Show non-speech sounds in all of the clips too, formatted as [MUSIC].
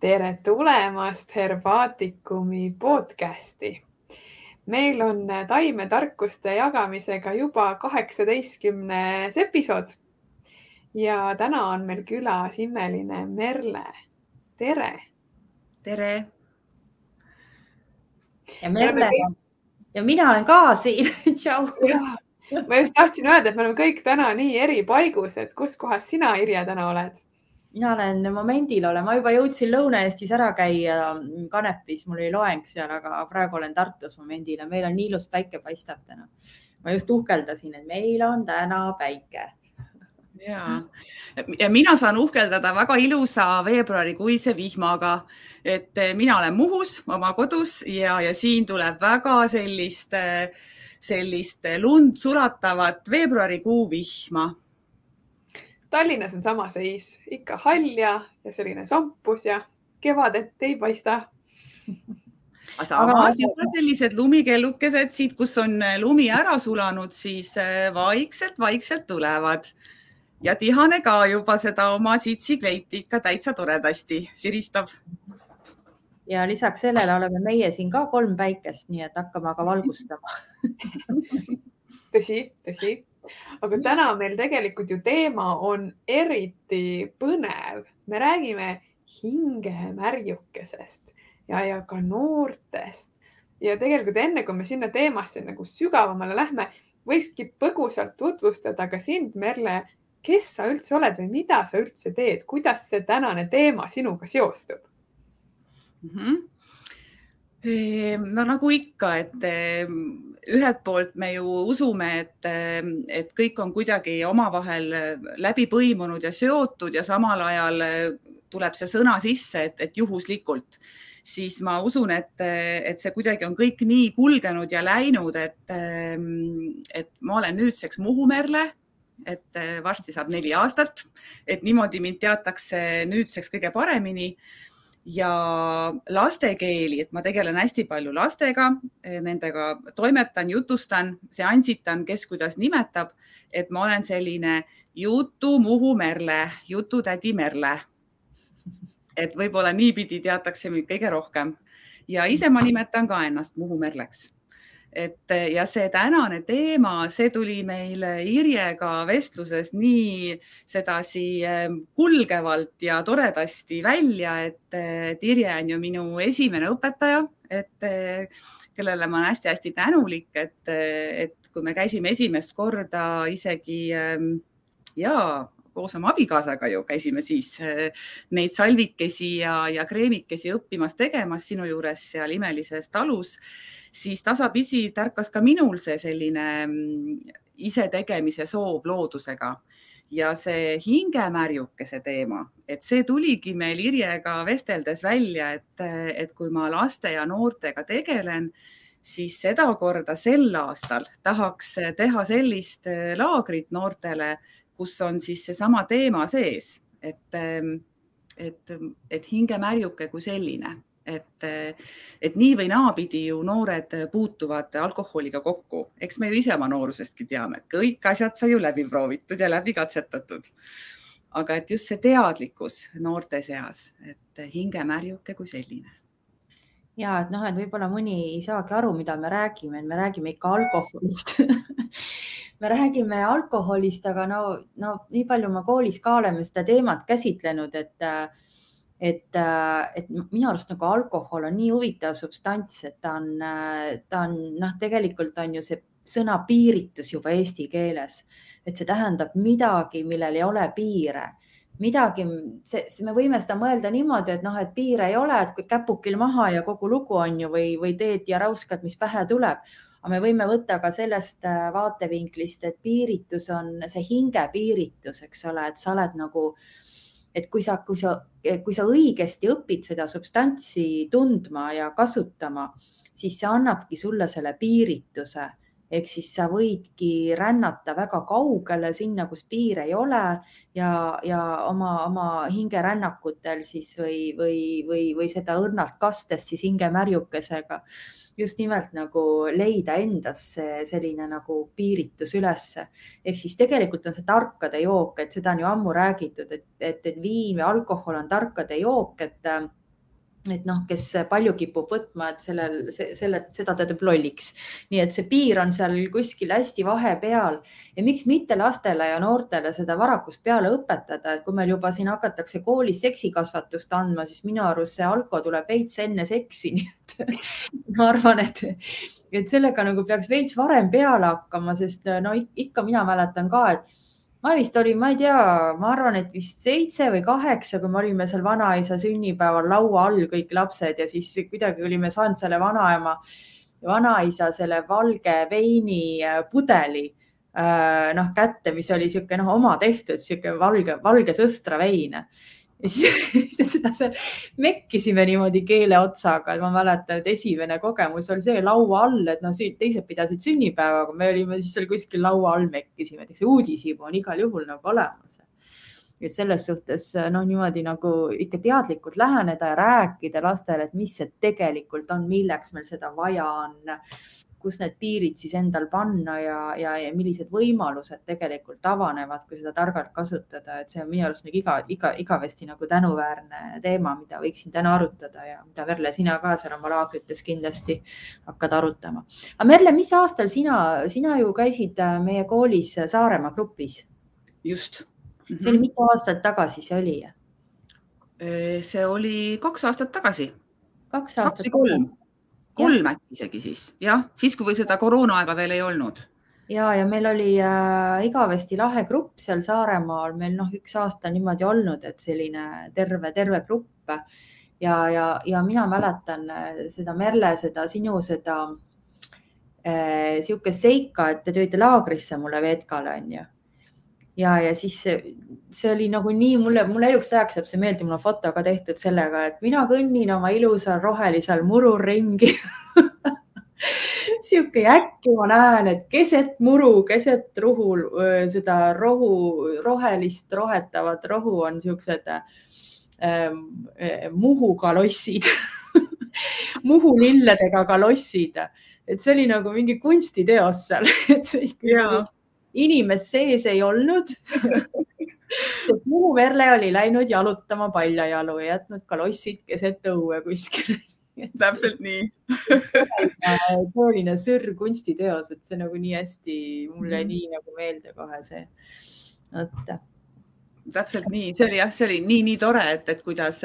tere tulemast Herbaatikumi podcasti. meil on taimetarkuste jagamisega juba kaheksateistkümnes episood. ja täna on meil külas imeline Merle. tere. tere. ja Merle ja mina olen ka siin [LAUGHS] tšau. ma just tahtsin öelda, et me oleme kõik täna nii eri paigus, et kus kohas sina, Irja, täna oled mina olen momendil olen, ma juba jõudsin Lõuna-Eestis ära käia Kanepis, mul oli loeng seal, aga praegu olen Tartus momendil ja meil on nii ilus päike paistab täna. ma just uhkeldasin, et meil on täna päike. ja, ja mina saan uhkeldada väga ilusa veebruarikuise vihmaga, et mina olen Muhus oma kodus ja, ja siin tuleb väga sellist, sellist lund sulatavat veebruarikuu vihma Tallinnas on sama seis, ikka hall ja, ja selline sampus ja kevadet ei paista. aga juba sellised lumikellukesed siit, kus on äh, lumi ära sulanud, siis vaikselt-vaikselt äh, tulevad ja Tihane ka juba seda oma sitsikleiti ikka täitsa toredasti siristab. ja lisaks sellele oleme meie siin ka kolm päikest, nii et hakkame aga valgustama tõsi, tõsi aga täna meil tegelikult ju teema on eriti põnev. me räägime hingemärjukesest ja, ja ka noortest. Ja tegelikult enne kui me sinna teemasse nagu sügavamale lähme, võikski põgusalt tutvustada ka sind, Merle, kes sa üldse oled või mida sa üldse teed, kuidas see tänane teema sinuga seostub? Mm? -hmm no nagu ikka, et ühelt poolt me ju usume, et, et kõik on kuidagi omavahel läbi põimunud ja seotud ja samal ajal tuleb see sõna sisse, et, et juhuslikult, siis ma usun, et, et see kuidagi on kõik nii kulgenud ja läinud, et, et ma olen nüüdseks Muhu Merle et varsti saab neli aastat, et niimoodi mind teatakse nüüdseks kõige paremini ja lastekeeli, et ma tegelen hästi palju lastega, nendega toimetan, jutustan, seansitan, kes kuidas nimetab, et ma olen selline jutu Muhu Merle, jututädi Merle. et võib-olla niipidi teatakse mind kõige rohkem ja ise ma nimetan ka ennast Muhu Merleks et ja see tänane teema, see tuli meil Irjega vestluses nii sedasi ähm, kulgevalt ja toredasti välja, et, et Irje on ju minu esimene õpetaja, et kellele ma olen hästi-hästi tänulik, et, et kui me käisime esimest korda isegi ähm, ja koos oma abikaasaga ju käisime siis neid salvikesi ja, ja kreemikesi õppimas tegemas sinu juures seal imelises talus siis tasapisi tärkas ka minul see selline mm, isetegemise soov loodusega. Ja see hingemärjukese teema, et see tuligi meil Irjega vesteldes välja, et, et kui ma laste ja noortega tegelen, siis sedakorda sel aastal tahaks teha sellist laagrit noortele, kus on siis seesama teema sees, et, et, et hingemärjuke kui selline et, et nii või naapidi ju noored puutuvad alkoholiga kokku, eks me ju ise oma noorusestki teame, et kõik asjad sai ju läbi proovitud ja läbi katsetatud. aga et just see teadlikkus noorte seas, et hingemärjuke kui selline. Ja et noh, et võib-olla mõni ei saagi aru, mida me räägime, me räägime ikka alkoholist. [LAUGHS] Me räägime alkoholist, aga no, no nii palju ma koolis ka oleme seda teemat käsitlenud, et äh, et, äh, et minu arust nagu alkohol on nii huvitav substants, et ta on, äh, ta on noh, tegelikult on ju see sõna piiritus juba eesti keeles, et see tähendab midagi, millel ei ole piire midagi, see, me võime seda mõelda niimoodi, et noh, et piire ei ole, et käpukil maha ja kogu lugu on ju või, või teed ja rauskad, mis pähe tuleb. aga me võime võtta ka sellest äh, vaatevinklist, et piiritus on see hingepiiritus, eks ole, et sa oled nagu äh, et kui sa, kui sa, kui sa õigesti õpid seda substantsi tundma ja kasutama, siis see annabki sulle selle piirituse. Ehk siis sa võidki rännata väga kaugele sinna, kus piire ei ole ja, ja oma, oma hingerännakutel siis või, või, või, või seda õrnalt kastes siis hingemärjukesega just nimelt nagu leida endas selline nagu piiritus ülesse. ehk siis tegelikult on see tarkade jook, et seda on ju ammu räägitud, et, et, et viin või alkohol on tarkade jook, et et noh, kes palju kipub võtma, et sellel, selle, seda ta teeb lolliks. nii et see piir on seal kuskil hästi vahepeal ja miks mitte lastele ja noortele seda varakult peale õpetada, et kui meil juba siin hakatakse koolis seksikasvatust andma, siis minu arust see alko tuleb veits enne seksi, et [LAUGHS] ma arvan, et, et sellega nagu peaks veits varem peale hakkama, sest no ikka mina mäletan ka, et ma vist olin, ma ei tea, ma arvan, et vist seitse või kaheksa, kui me olime seal vanaisa sünnipäeval laua all kõik lapsed ja siis kuidagi olime saanud selle vanaema, vanaisa selle valge veini äh, pudeli äh, noh kätte, mis oli niisugune noh, oma tehtud, niisugune valge, valge sõstra vein [LAUGHS] ja siis seda seal mekkisime niimoodi keele otsaga, et ma mäletan, et esimene kogemus oli see laua all, et noh, teised pidasid sünnipäeva, aga me olime siis seal kuskil laua all mekkisime, et see uudishimu on igal juhul nagu olemas. et selles suhtes noh, niimoodi nagu ikka teadlikult läheneda ja rääkida lastele, et mis see tegelikult on, milleks meil seda vaja on kus need piirid siis endal panna ja, ja, ja millised võimalused tegelikult avanevad, kui seda targalt kasutada, et see on minu arust nagu iga, iga, igavesti nagu tänuväärne teema, mida võiksin täna arutada ja mida Merle, sina ka seal oma laagrites kindlasti hakkad arutama. aga Merle, mis aastal sina, sina ju käisid äh, meie koolis Saaremaa grupis? just see oli mitu aastat tagasi, see oli? Äh, see oli kaks aastat tagasi. kaks aastat kaks või kolm kolm äkki isegi siis, jah, siis kui seda koroonaaega veel ei olnud. ja, ja meil oli äh, igavesti lahe grupp seal Saaremaal, meil noh, üks aasta niimoodi olnud, et selline terve, terve grupp. Ja, ja, ja mina mäletan äh, seda Merle, seda sinu seda äh, sihukest seika, et te tulite laagrisse mulle Vetkale onju ja, ja siis see, see oli nagu nii mulle, mulle eluks ajaks jääb see meelde, mul on foto ka tehtud sellega, et mina kõnnin oma ilusal rohelisel murul ringi. [LAUGHS] Sihuke äkki ma näen, et keset muru, keset ruhu, seda rohu, rohelist rohetavat rohu on siuksed ähm, Muhu kalossid [LAUGHS] Muhu lilledega kalossid, et see oli nagu mingi kunstiteos seal [LAUGHS] et see ikka inimest sees ei olnud. [LAUGHS] Muu Merle oli läinud jalutama paljajalu ja jätnud kalossid keset õue kuskile. Täpselt nii. [LAUGHS] Tõeline sürr kunstiteos, et see nagu nii hästi, mulle mm. nii nagu meelde kohe see, vot täpselt nii, see oli jah, see oli nii-nii tore, et, et kuidas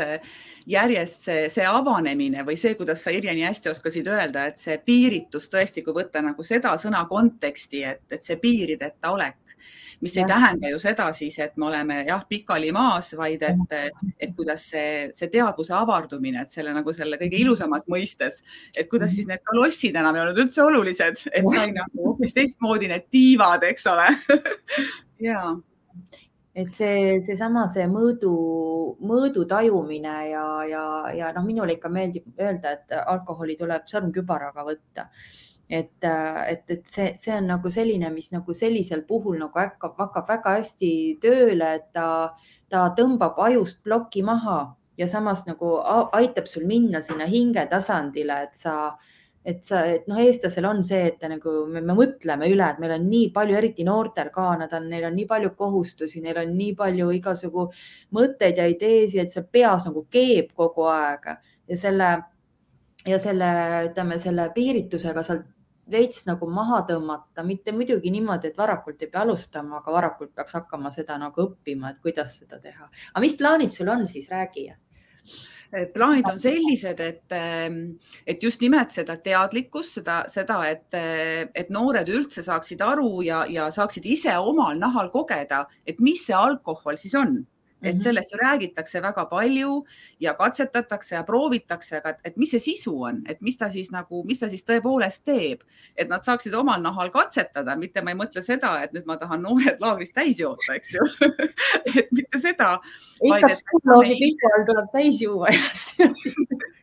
järjest see, see avanemine või see, kuidas sa Irja nii hästi oskasid öelda, et see piiritus tõesti, kui võtta nagu seda sõna konteksti, et, et see piirideta olek, mis ja. ei tähenda ju seda siis, et me oleme jah, pikali maas, vaid et, et kuidas see, see teadvuse avardumine, et selle nagu selle kõige ilusamas mõistes, et kuidas siis need kalossid enam ei olnud üldse olulised, et sai nagu hoopis teistmoodi need tiivad, eks ole. [LAUGHS] Ja et see, seesama, see mõõdu, mõõdu tajumine ja, ja, ja noh, minule ikka meeldib öelda, et alkoholi tuleb sõrmkübaraga võtta. et, et, et see, see on nagu selline, mis nagu sellisel puhul nagu hakkab, hakkab väga hästi tööle, et ta, ta tõmbab ajust ploki maha ja samas nagu aitab sul minna sinna hingetasandile, et sa et sa, et noh, eestlasel on see, et nagu me, me mõtleme üle, et meil on nii palju, eriti noortel ka, nad on, neil on nii palju kohustusi, neil on nii palju igasugu mõtteid ja ideesid, et see peas nagu keeb kogu aeg. Ja selle ja selle, ütleme selle piiritusega sealt veits nagu maha tõmmata, mitte muidugi niimoodi, et varakult ei pea alustama, aga varakult peaks hakkama seda nagu õppima, et kuidas seda teha. aga mis plaanid sul on siis, räägi plaanid on sellised, et, ähm, et just nimelt seda teadlikkust, seda, seda, et, et noored üldse saaksid aru ja, ja saaksid ise omal nahal kogeda, et mis see alkohol siis on et mhm. sellest ju räägitakse väga palju ja katsetatakse ja proovitakse, aga et mis see sisu on, et mis ta siis nagu, mis ta siis tõepoolest teeb, et nad saaksid omal nahal katsetada, mitte ma ei mõtle seda, et nüüd ma tahan noored laagrist täis joota, eks ju [LAUGHS] et mitte seda. ikka psühholoogi pilgu all tuleb täis juua ennast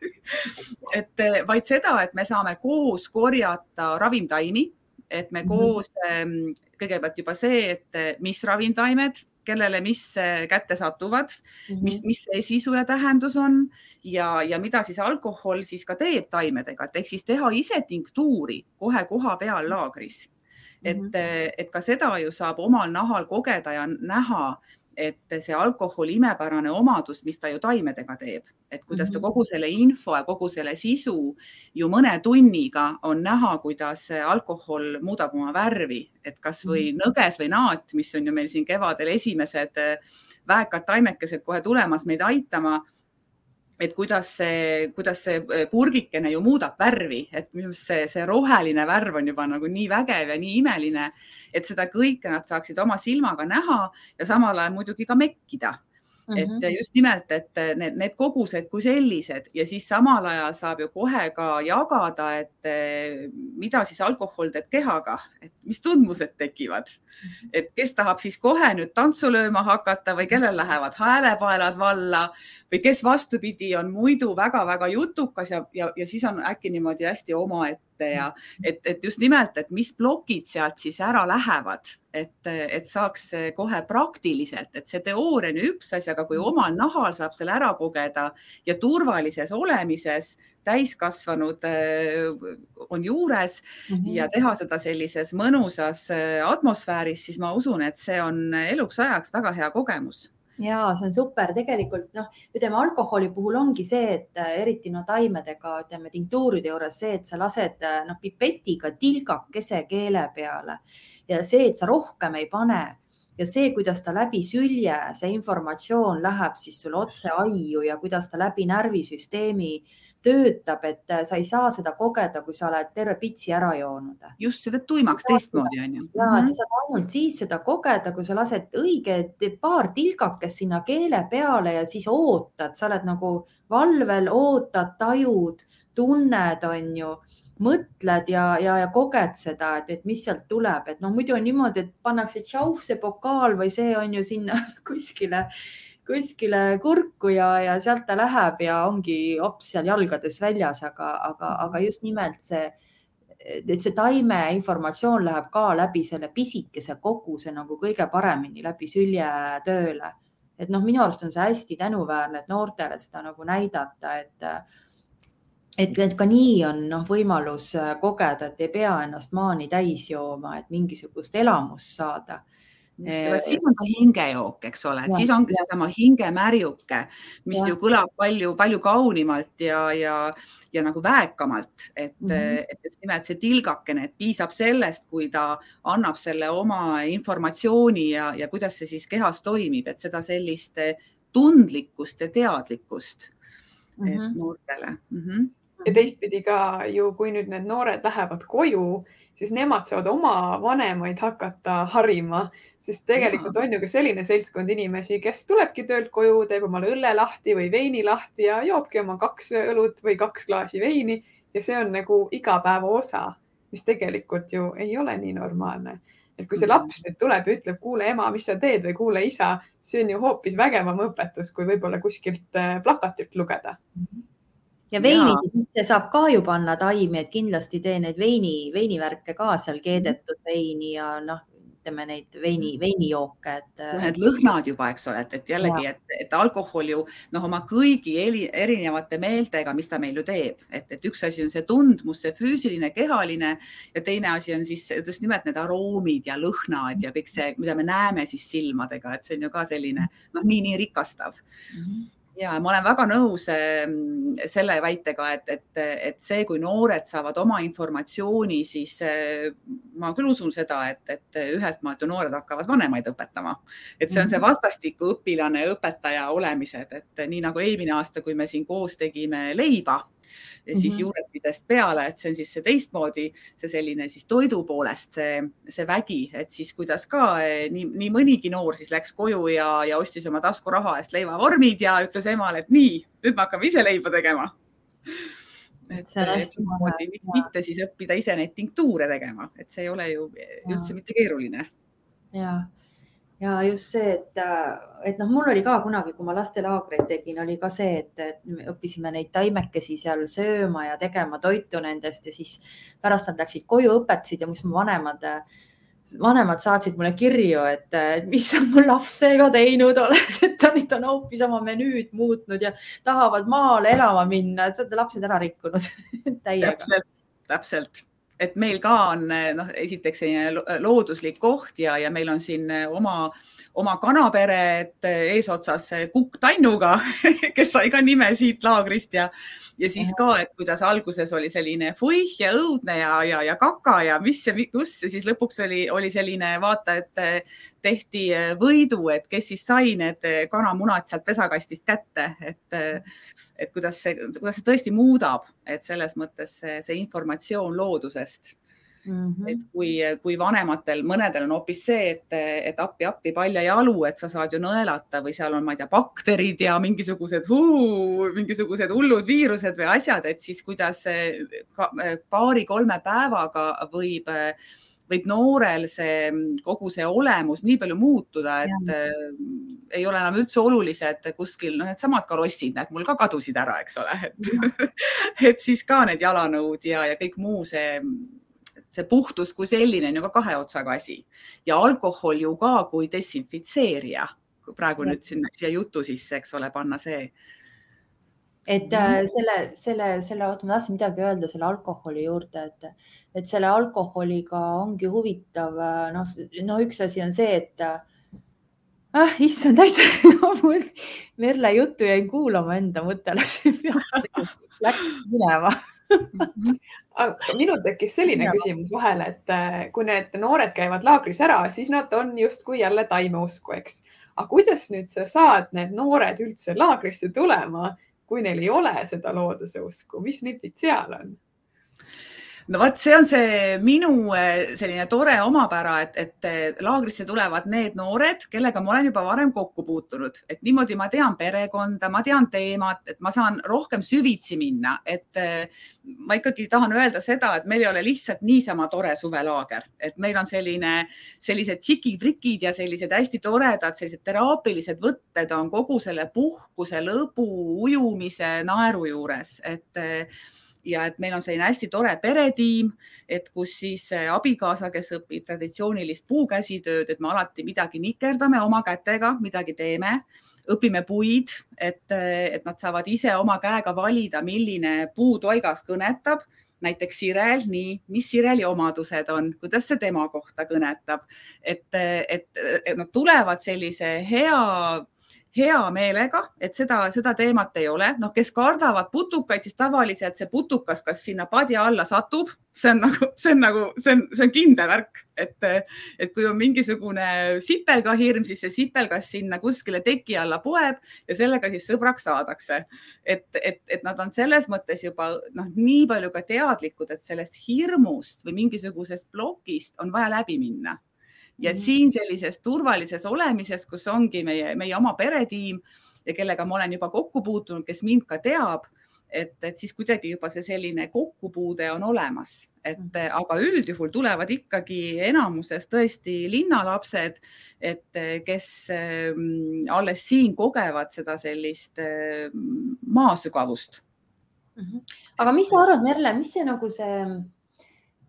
[LAUGHS] et vaid seda, et me saame koos korjata ravimtaimi, et me mhm. koos mm, -hmm. kõigepealt juba see, et mis ravimtaimed kellele mis kätte satuvad mm, -hmm. mis, mis see sisu ja tähendus on ja, ja mida siis alkohol siis ka teeb taimedega, et ehk siis teha ise tinktuuri kohe koha peal laagris. et mm, -hmm. et ka seda ju saab omal nahal kogeda ja näha, et see alkoholi imepärane omadus, mis ta ju taimedega teeb, et kuidas ta mhm. kogu selle info ja kogu selle sisu ju mõne tunniga on näha, kuidas alkohol muudab oma värvi, et kasvõi mhm. nõges või naat, mis on ju meil siin kevadel esimesed väekad taimekesed kohe tulemas meid aitama et kuidas see, kuidas see äh, purgikene ju muudab värvi, et minu arust see, see roheline värv on juba nagu nii vägev ja nii imeline, et seda kõike nad saaksid oma silmaga näha ja samal ajal muidugi ka mekkida. Et just nimelt, et need, need kogused kui sellised ja siis samal ajal saab ju kohe ka jagada, et eh, mida siis alkohol teeb kehaga, et mis tundmused tekivad. Mhm. et kes tahab siis kohe nüüd tantsu lööma hakata või kellel lähevad häälepaelad valla või kes vastupidi on muidu väga-väga jutukas ja, ja, ja siis on äkki niimoodi hästi omaette ja et, et just nimelt, et mis plokid sealt siis ära lähevad et, et saaks kohe praktiliselt, et see teooria on ju üks asi, aga kui mm. omal nahal saab selle ära kogeda ja turvalises olemises täiskasvanud äh, on juures mm -hmm. ja teha seda sellises mõnusas äh, atmosfääris, siis ma usun, et see on eluks ajaks väga hea kogemus ja see on super, tegelikult noh, ütleme alkoholi puhul ongi see, et äh, eriti no taimedega, ütleme tinktuuride juures see, et sa lased noh pipetiga tilgakese keele peale. Ja see, et sa rohkem ei pane ja see, kuidas ta läbi sülje, see informatsioon läheb siis sul otse aiu ja kuidas ta läbi närvisüsteemi töötab, et äh, sa ei saa seda kogeda, kui sa oled terve pitsi ära joonud. just, see teeb tuimaks teistmoodi, on ju. ja mm, -hmm. sa saad ainult siis seda kogeda, kui sa lased õige paar tilgakest sinna keele peale ja siis ootad, sa oled nagu valvel, ootad, tajud, tunned, on ju mõtled ja, ja, ja koged seda, et, et mis sealt tuleb, et noh, muidu on niimoodi, et pannakse tšauh, see pokaal või see on ju sinna [LAUGHS] kuskile, kuskile kurku ja, ja sealt ta läheb ja ongi hops seal jalgades väljas, aga, aga, aga just nimelt see, et see taime informatsioon läheb ka läbi selle pisikese koguse nagu kõige paremini läbi sülje tööle. et noh, minu arust on see hästi tänuväärne, et noortele seda nagu näidata, et et, et ka nii on noh, võimalus kogeda, et ei pea ennast maani täis jooma, et mingisugust elamust saada. Siis on ta hingejook, eks ole, et ja, siis ongi seesama hingemärjuke, mis ja. ju kõlab palju-palju kaunimalt ja, ja, ja nagu väekamalt, et mm, -hmm. et just nimelt see tilgakene, et piisab sellest, kui ta annab selle oma informatsiooni ja, ja kuidas see siis kehas toimib, et seda sellist tundlikkust ja teadlikkust mm -hmm. et noortele mm. -hmm ja teistpidi ka ju, kui nüüd need noored lähevad koju, siis nemad saavad oma vanemaid hakata harima, sest tegelikult on ju ka selline seltskond inimesi, kes tulebki töölt koju, teeb omale õlle lahti või veini lahti ja joobki oma kaks õlut või kaks klaasi veini. Ja see on nagu igapäeva osa, mis tegelikult ju ei ole nii normaalne. et kui see mhm. laps nüüd tuleb ja ütleb, kuule ema, mis sa teed? või kuule isa, see on ju hoopis vägevam õpetus, kui võib-olla kuskilt äh, plakatilt lugeda. Ja veinide sisse saab ka ju panna taimi, et kindlasti tee neid veini, veinivärke ka seal keedetud veini ja noh, ütleme neid veini, mm. veinijooke, et. Need lõhnad juba, eks ole, et, et jällegi, et, et alkohol ju noh, oma kõigi eri, erinevate meeltega, mis ta meil ju teeb, et, et üks asi on see tundmus, see füüsiline, kehaline ja teine asi on siis just nimelt need aroomid ja lõhnad ja kõik see, mida me näeme siis silmadega, et see on ju ka selline noh, nii, nii rikastav mm. -hmm ja ma olen väga nõus ehm, selle väitega, et, et, et see, kui noored saavad oma informatsiooni, siis eh, ma küll usun seda, et, et ühelt maalt ju noored hakkavad vanemaid õpetama. et see on see mhm. vastastikku õpilane ja õpetaja olemised, et nii nagu eelmine aasta, kui me siin koos tegime leiba ja siis mm -hmm. juuretisest peale, et see on siis see teistmoodi, see selline siis toidu poolest see, see vägi, et siis kuidas ka eh, nii, nii mõnigi noor siis läks koju ja, ja ostis oma taskuraha eest leivavormid ja ütles emale, et nii, nüüd me hakkame ise leiba tegema. et samamoodi mitte siis õppida ise neid tinktuure tegema, et see ei ole ju üldse mitte keeruline. ja ja just see, et, et noh, mul oli ka kunagi, kui ma lastelaagreid tegin, oli ka see, et, me õppisime neid taimekesi seal sööma ja tegema toitu nendest ja siis pärast nad läksid koju, õpetasid ja mis mu vanemad, vanemad saatsid mulle kirju, et mis sa mu lapsega teinud [LAUGHS] oled, et ta nüüd on hoopis oma menüüd muutnud ja tahavad maale elama minna, et sa oled lapsed ära rikkunud [LAUGHS] täiega. täpselt, täpselt et meil ka on noh, esiteks selline looduslik koht ja, ja meil on siin oma, oma kanaperet eesotsas Kukk Tannuga, [LAUGHS] kes sai ka nime siit laagrist ja, ja siis ka, et kuidas alguses oli selline fuih ja õudne ja, ja, ja kaka ja mis ja kus ja siis lõpuks oli, oli selline vaata, et tehti võidu, et kes siis sai need kanamunad sealt pesakastist kätte, et, et kuidas see, kuidas see tõesti muudab, et selles mõttes see, see informatsioon loodusest Mm -hmm. et kui, kui vanematel, mõnedel on hoopis see, et, et appi-appi palja jalu, et sa saad ju nõelata või seal on, ma ei tea, bakterid ja mingisugused, mingisugused hullud viirused või asjad, et siis kuidas paari-kolme päevaga võib, võib noorel see kogu see olemus nii palju muutuda, et äh, ei ole enam üldse olulised kuskil, noh, needsamad karossid, näed, mul ka kadusid ära, eks ole, et, [LAUGHS] et siis ka need jalanõud ja, ja kõik muu see see puhtus kui selline on ju ka kahe otsaga asi ja alkohol ju ka kui desinfitseerija, kui praegu ja. nüüd sinna siia jutu sisse, eks ole, panna see. et äh, selle, selle, selle, oota, ma tahtsin midagi öelda selle alkoholi juurde, et, et selle alkoholiga ongi huvitav, äh, noh, no üks asi on see, et ah, issand, täitsa [LAUGHS] no, Merle juttu jäin kuulama, enda läks peast, läks minema mhm aga minul tekkis selline ja. küsimus vahele, et äh, kui need noored käivad laagris ära, siis nad on justkui jälle taimeusku, eks. aga kuidas nüüd sa saad need noored üldse laagrisse tulema, kui neil ei ole seda looduse usku, mis nipid seal on? No vot, see on see minu eh, selline tore omapära, et, et eh, laagrisse tulevad need noored, kellega ma olen juba varem kokku puutunud, et niimoodi ma tean perekonda, ma tean teemat, et ma saan rohkem süvitsi minna, et eh, ma ikkagi tahan öelda seda, et meil ei ole lihtsalt niisama tore suvelaager, et meil on selline, sellised tšikid-prikid ja sellised hästi toredad, sellised teraapilised võtted on kogu selle puhkuse, lõbu, ujumise, naeru juures, et ja et meil on selline hästi tore peretiim, et kus siis abikaasa, kes õpib traditsioonilist puukäsitööd, et me alati midagi nikerdame oma kätega, midagi teeme, õpime puid, et, et nad saavad ise oma käega valida, milline puutoigas kõnetab. Näiteks sirel, nii, mis sireli omadused on, kuidas see tema kohta kõnetab, et, et, et nad tulevad sellise hea hea meelega, et seda, seda teemat ei ole. noh, kes kardavad putukaid, siis tavaliselt see putukas, kas sinna padja alla satub, see on nagu, see on nagu, see on, see on kindel värk, et, et kui on mingisugune sipelgahirm, siis see sipelgas sinna kuskile teki alla poeb ja sellega siis sõbraks saadakse. et, et, et nad on selles mõttes juba noh, nii palju ka teadlikud, et sellest hirmust või mingisugusest plokist on vaja läbi minna ja mm. siin sellises turvalises olemises, kus ongi meie, meie oma peretiim ja kellega ma olen juba kokku puutunud, kes mind ka teab, et, et siis kuidagi juba see selline kokkupuude on olemas, et mm. aga üldjuhul tulevad ikkagi enamuses tõesti linnalapsed, et kes ähm, alles siin kogevad seda sellist ähm, maasügavust. Mhm. aga mis sa arvad, Merle, mis see nagu see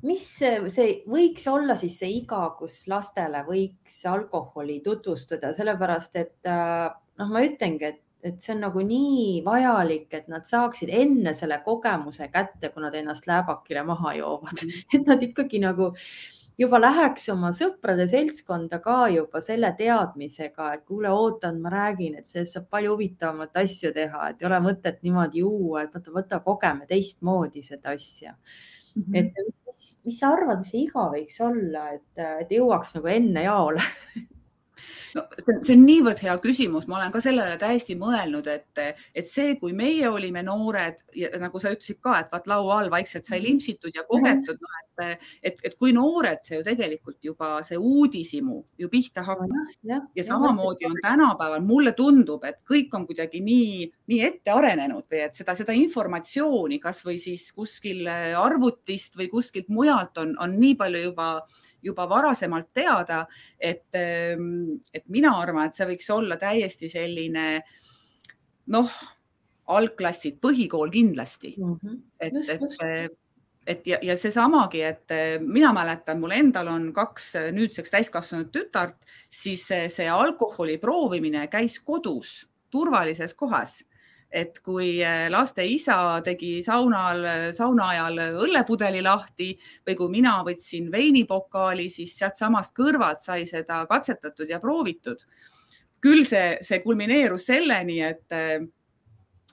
mis see võiks olla siis see iga, kus lastele võiks alkoholi tutvustada, sellepärast et äh, noh, ma ütlengi, et, et see on nagu nii vajalik, et nad saaksid enne selle kogemuse kätte, kui nad ennast lääbakile maha joovad, mhm. [LAUGHS] et nad ikkagi nagu juba läheks oma sõprade seltskonda ka juba selle teadmisega, et kuule, ootan, ma räägin, et sellest saab palju huvitavamat asja teha, et ei ole mõtet niimoodi juua, et võta, võta, kogeme teistmoodi seda asja mm. -hmm. et mis, mis sa arvad, mis see iga võiks olla, et, et jõuaks nagu enne jaole [LAUGHS] no see see on niivõrd hea küsimus, ma olen ka sellele täiesti mõelnud, et, et see, kui meie olime noored ja nagu sa ütlesid ka, et vaat laua all vaikselt sai mhm. limpsitud ja kogetud, noh et, et, et kui noored see ju tegelikult juba see uudishimu ju pihta hakkab. Ja, ja, samamoodi on tänapäeval, mulle tundub, et kõik on kuidagi nii, nii ette arenenud või et seda, seda informatsiooni kasvõi siis kuskil arvutist või kuskilt mujalt on, on nii palju juba juba varasemalt teada, et, ehm, et mina arvan, et see võiks olla täiesti selline noh, algklassid, põhikool kindlasti mm. -hmm. et, et, et ja, ja seesamagi, et mina mäletan, mul endal on kaks nüüdseks täiskasvanud tütart, siis see, see alkoholi proovimine käis kodus, turvalises kohas et kui äh, laste isa tegi saunal, sauna ajal õllepudeli lahti või kui mina võtsin veinipokaali, siis sealtsamast kõrvalt sai seda katsetatud ja proovitud. küll see, see kulmineerus selleni, et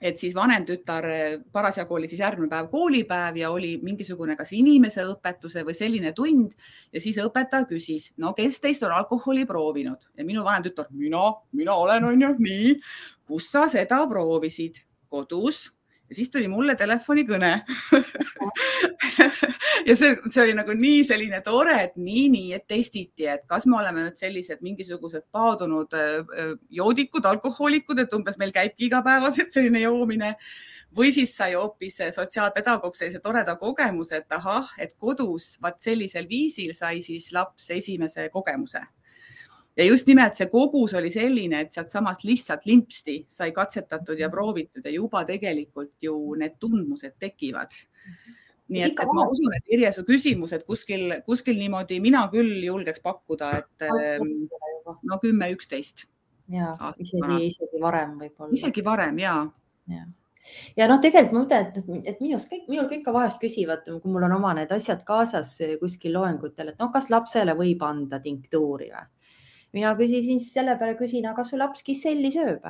et siis vanem tütar, parasjagu oli siis järgmine päev koolipäev ja oli mingisugune kas inimeseõpetuse või selline tund ja siis õpetaja küsis, no kes teist on alkoholi proovinud? Ja minu vanem tütar, mina, mina olen, onju, nii, kus sa seda proovisid? kodus ja siis tuli mulle telefonikõne. Ja see, see oli nagu nii selline tore, et nii, nii, et testiti, et kas me oleme nüüd sellised mingisugused paadunud joodikud, alkohoolikud, et umbes meil käibki igapäevaselt selline joomine. Või siis sai hoopis sotsiaalpedagoog sellise toreda kogemuse, et ahah, et kodus vaat sellisel viisil sai siis laps esimese kogemuse ja just nimelt see kogus oli selline, et sealtsamast lihtsalt limpsti sai katsetatud ja proovitud ja juba tegelikult ju need tundmused tekivad. nii et, et ma usun, et Irje, su küsimus, et kuskil, kuskil niimoodi mina küll julgeks pakkuda, et no kümme, üksteist. ja isegi, isegi varem võib-olla. isegi varem ja, ja ja noh, tegelikult ma mõtlen, et, et minust kõik, minul ka ikka vahest küsivad, kui mul on oma need asjad kaasas kuskil loengutel, et noh, kas lapsele võib anda tinktuuri või? Mina küsisin siis selle peale, küsin, aga kas su laps kisselli sööb?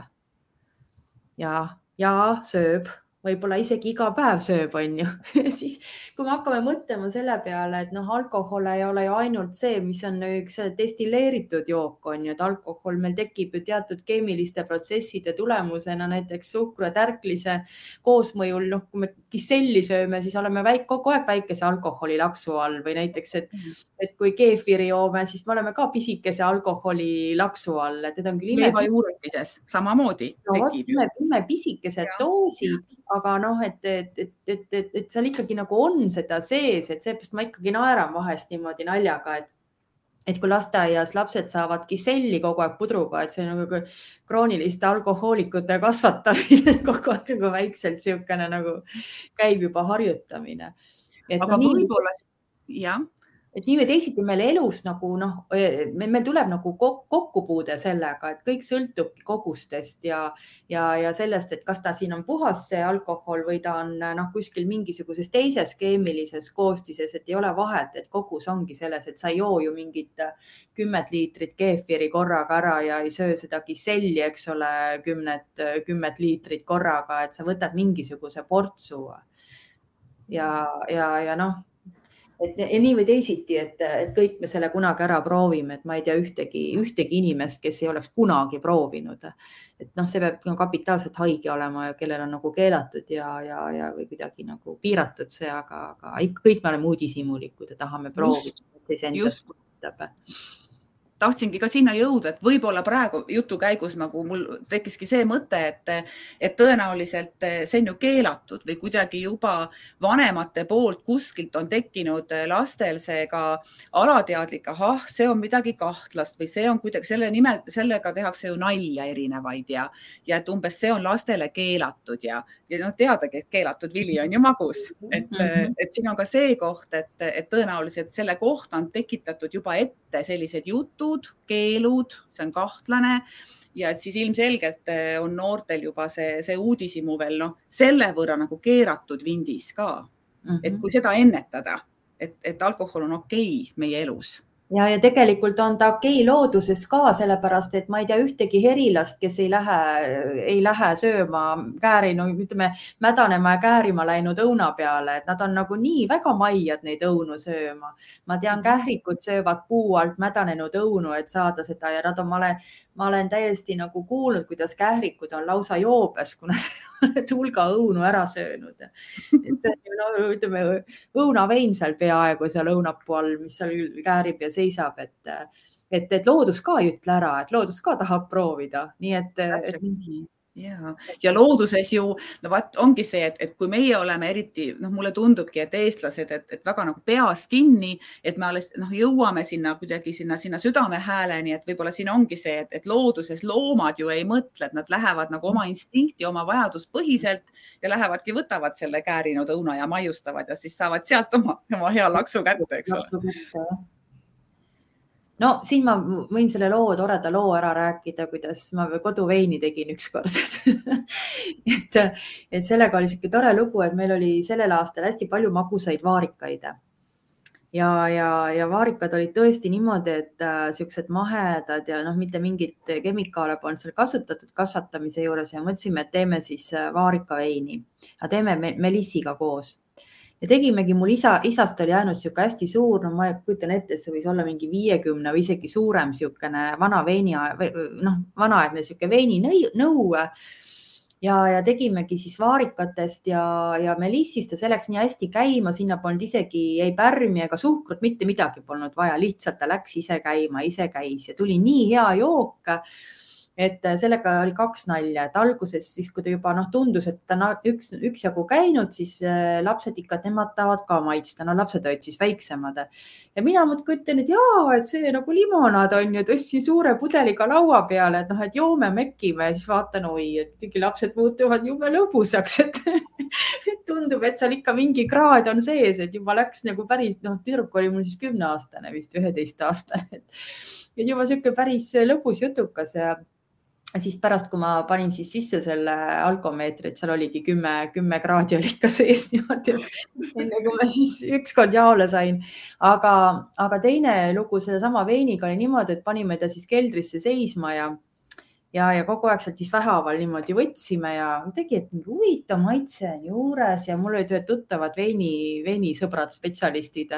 ja, ja sööb võib-olla isegi iga päev sööb, on ju [LAUGHS] siis kui me hakkame mõtlema selle peale, et noh, alkohol ei ole ju ainult see, mis on üks destilleeritud jook, on ju, et alkohol meil tekib ju teatud keemiliste protsesside tulemusena, näiteks suhkru ja tärklise koosmõjul, noh, kui me kiselli sööme, siis oleme väik, kogu aeg väikese alkoholilaksu all või näiteks, et, et kui keefiri joome, siis me oleme ka pisikese alkoholilaksu all, et need on küll. leivajuuretises samamoodi no,. ime pisikesed doosid aga noh, et, et, et, et, et, et seal ikkagi nagu on seda sees, et seepärast ma ikkagi naeran vahest niimoodi naljaga, et et kui lasteaias lapsed saavadki selli kogu aeg pudruga, et see on nagu krooniliste alkohoolikute kasvatamine [LAUGHS] kogu aeg nagu väikselt niisugune nagu käib juba harjutamine. aga no, võib-olla jah et nii või teisiti meil elus nagu noh, meil tuleb nagu kokkupuude sellega, et kõik sõltubki kogustest ja, ja, ja sellest, et kas ta siin on puhas see alkohol või ta on noh, kuskil mingisuguses teises keemilises koostises, et ei ole vahet, et kogus ongi selles, et sa ei joo ju mingit kümmet liitrit keefiri korraga ära ja ei söö seda kiselli, eks ole, kümnet, kümmet liitrit korraga, et sa võtad mingisuguse portsu. ja, ja, ja noh et nii või teisiti, et, et kõik me selle kunagi ära proovime, et ma ei tea ühtegi, ühtegi inimest, kes ei oleks kunagi proovinud. et noh, see peab no, kapitaalselt haige olema ja kellel on nagu keelatud ja, ja, ja või kuidagi nagu piiratud see, aga, aga ikka kõik me oleme uudishimulikud ja tahame proovida, endast kujutab tahtsingi ka sinna jõuda, et võib-olla praegu jutu käigus nagu mul tekkiski see mõte, et, et tõenäoliselt see on ju keelatud või kuidagi juba vanemate poolt kuskilt on tekkinud lastel see ka alateadlik, ahah, see on midagi kahtlast või see on kuidagi selle nimel, sellega tehakse ju nalja erinevaid ja, ja et umbes see on lastele keelatud ja, ja noh, teadagi, et keelatud vili on ju magus, et mm, -hmm. et siin on ka see koht, et, et tõenäoliselt selle kohta on tekitatud juba ette sellised jutud keelud, keelud, see on kahtlane ja et siis ilmselgelt eh, on noortel juba see, see uudishimu veel noh, selle võrra nagu keeratud vindis ka mm. -hmm. et kui seda ennetada, et, et alkohol on okei okay meie elus ja, ja tegelikult on ta okei looduses ka, sellepärast et ma ei tea ühtegi herilast, kes ei lähe, ei lähe sööma kääri, no ütleme mädanema ja käärima läinud õuna peale, et nad on nagu nii väga maiad neid õunu sööma. ma tean, kährikud söövad puu alt mädanenud õunu, et saada seda ja nad on, ma olen, ma olen täiesti nagu kuulnud, kuidas kährikud on lausa joobes, kuna [LAUGHS] oled hulga õunu ära söönud. et see on ju no ütleme õunavein seal peaaegu seal õunapuu all, mis seal käärib ja seisab, et, et, et loodus ka ei ütle ära, et loodus ka tahab proovida, nii et, et ja, ja looduses ju, no vaat ongi see, et, et kui meie oleme eriti, noh, mulle tundubki, et eestlased, et, et väga nagu peas kinni, et me alles noh, jõuame sinna kuidagi sinna, sinna südamehääleni, et võib-olla siin ongi see, et, et looduses loomad ju ei mõtle, et nad lähevad nagu oma instinkti, oma vajaduspõhiselt ja lähevadki, võtavad selle käärinud õuna ja maiustavad ja siis saavad sealt oma, oma hea laksu kätte, eks ole no siin ma võin selle loo, toreda loo ära rääkida, kuidas ma koduveini tegin ükskord. [LAUGHS] Et, et sellega oli niisugune tore lugu, et meil oli sellel aastal hästi palju magusaid vaarikaid. Ja, ja, ja vaarikad olid tõesti niimoodi, et äh, siuksed mahedad ja noh, mitte mingit kemikaale polnud seal kasutatud kasvatamise juures ja mõtlesime, et teeme siis äh, vaarikaveini. Ja teeme melissiga koos ja tegimegi, mul isa, isast oli jäänud niisugune hästi suur, no ma kujutan ette, see võis olla mingi viiekümne või isegi suurem niisugune vana veini, noh, vanaaegne niisugune veininõu ja, ja tegimegi siis vaarikatest ja, ja melissist ja see läks nii hästi käima, sinna polnud isegi ei pärmi ega suhkrut, mitte midagi polnud vaja, lihtsalt ta läks ise käima, ise käis ja tuli nii hea jook et äh, sellega oli kaks nalja, et alguses siis, kui ta juba noh, tundus, et ta on üks, üksjagu käinud, siis äh, lapsed ikka, nemad tahavad ka maitsta, no lapsed olid siis väiksemad. ja mina muudkui ütlen, et jaa, et see nagu limonaad on ju, tõstsin suure pudeliga laua peale, et noh, et joome, mekime ja siis vaatan, oi, et lapsed muutuvad jube lõbusaks, et [LAUGHS] tundub, et seal ikka mingi kraad on sees, et juba läks nagu päris, noh, tüdruk oli mul siis kümneaastane vist, üheteistaastane. et juba sihuke päris lõbus jutukas ja siis pärast, kui ma panin siis sisse selle alkomeetri, et seal oligi kümme, kümme kraadi oli ikka sees [LAUGHS] niimoodi, enne kui ma siis ükskord jaole sain. aga, aga teine lugu sellesama veiniga oli niimoodi, et panime ta siis keldrisse seisma ja, ja, ja kogu aeg sealt siis vähehaaval niimoodi võtsime ja tegi, et mingi huvitav maitse on juures ja mul olid ühed tuttavad veini, veinisõbrad, spetsialistid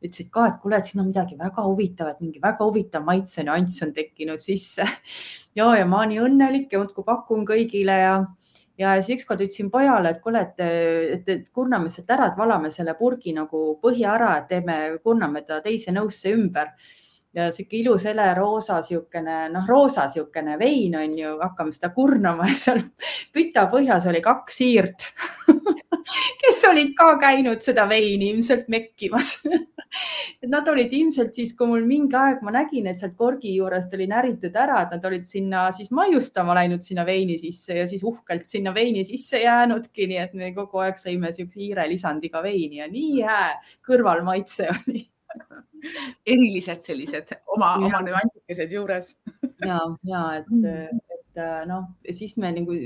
ütlesid ka, et kuule, et siin on midagi väga huvitavat, mingi väga huvitav maitsenüanss on tekkinud sisse. Ja, ja ma nii õnnelik ja muudkui pakun kõigile ja, ja siis ükskord ütlesin pojale, et kuule, et, et, et kurname sealt ära, et valame selle purgi nagu põhja ära, et teeme, kurname ta teise nõusse ümber ja sihuke ilus hele roosa, siukene noh, roosa siukene vein on ju, hakkame seda kurnama ja seal püta põhjas oli kaks siirt [LAUGHS] kes olid ka käinud seda veini ilmselt mekkimas. Et [LAUGHS] nad olid ilmselt siis, kui mul mingi aeg ma nägin, et sealt korgi juurest oli näritud ära, et nad olid sinna siis maiustama läinud sinna veini sisse ja siis uhkelt sinna veini sisse jäänudki, nii et me kogu aeg sõime siukse hiirelisandiga veini ja nii hää kõrvalmaitse oli [LAUGHS] erilised sellised oma, oma nüansikesed juures. Ja, ja et, et noh, siis me nagu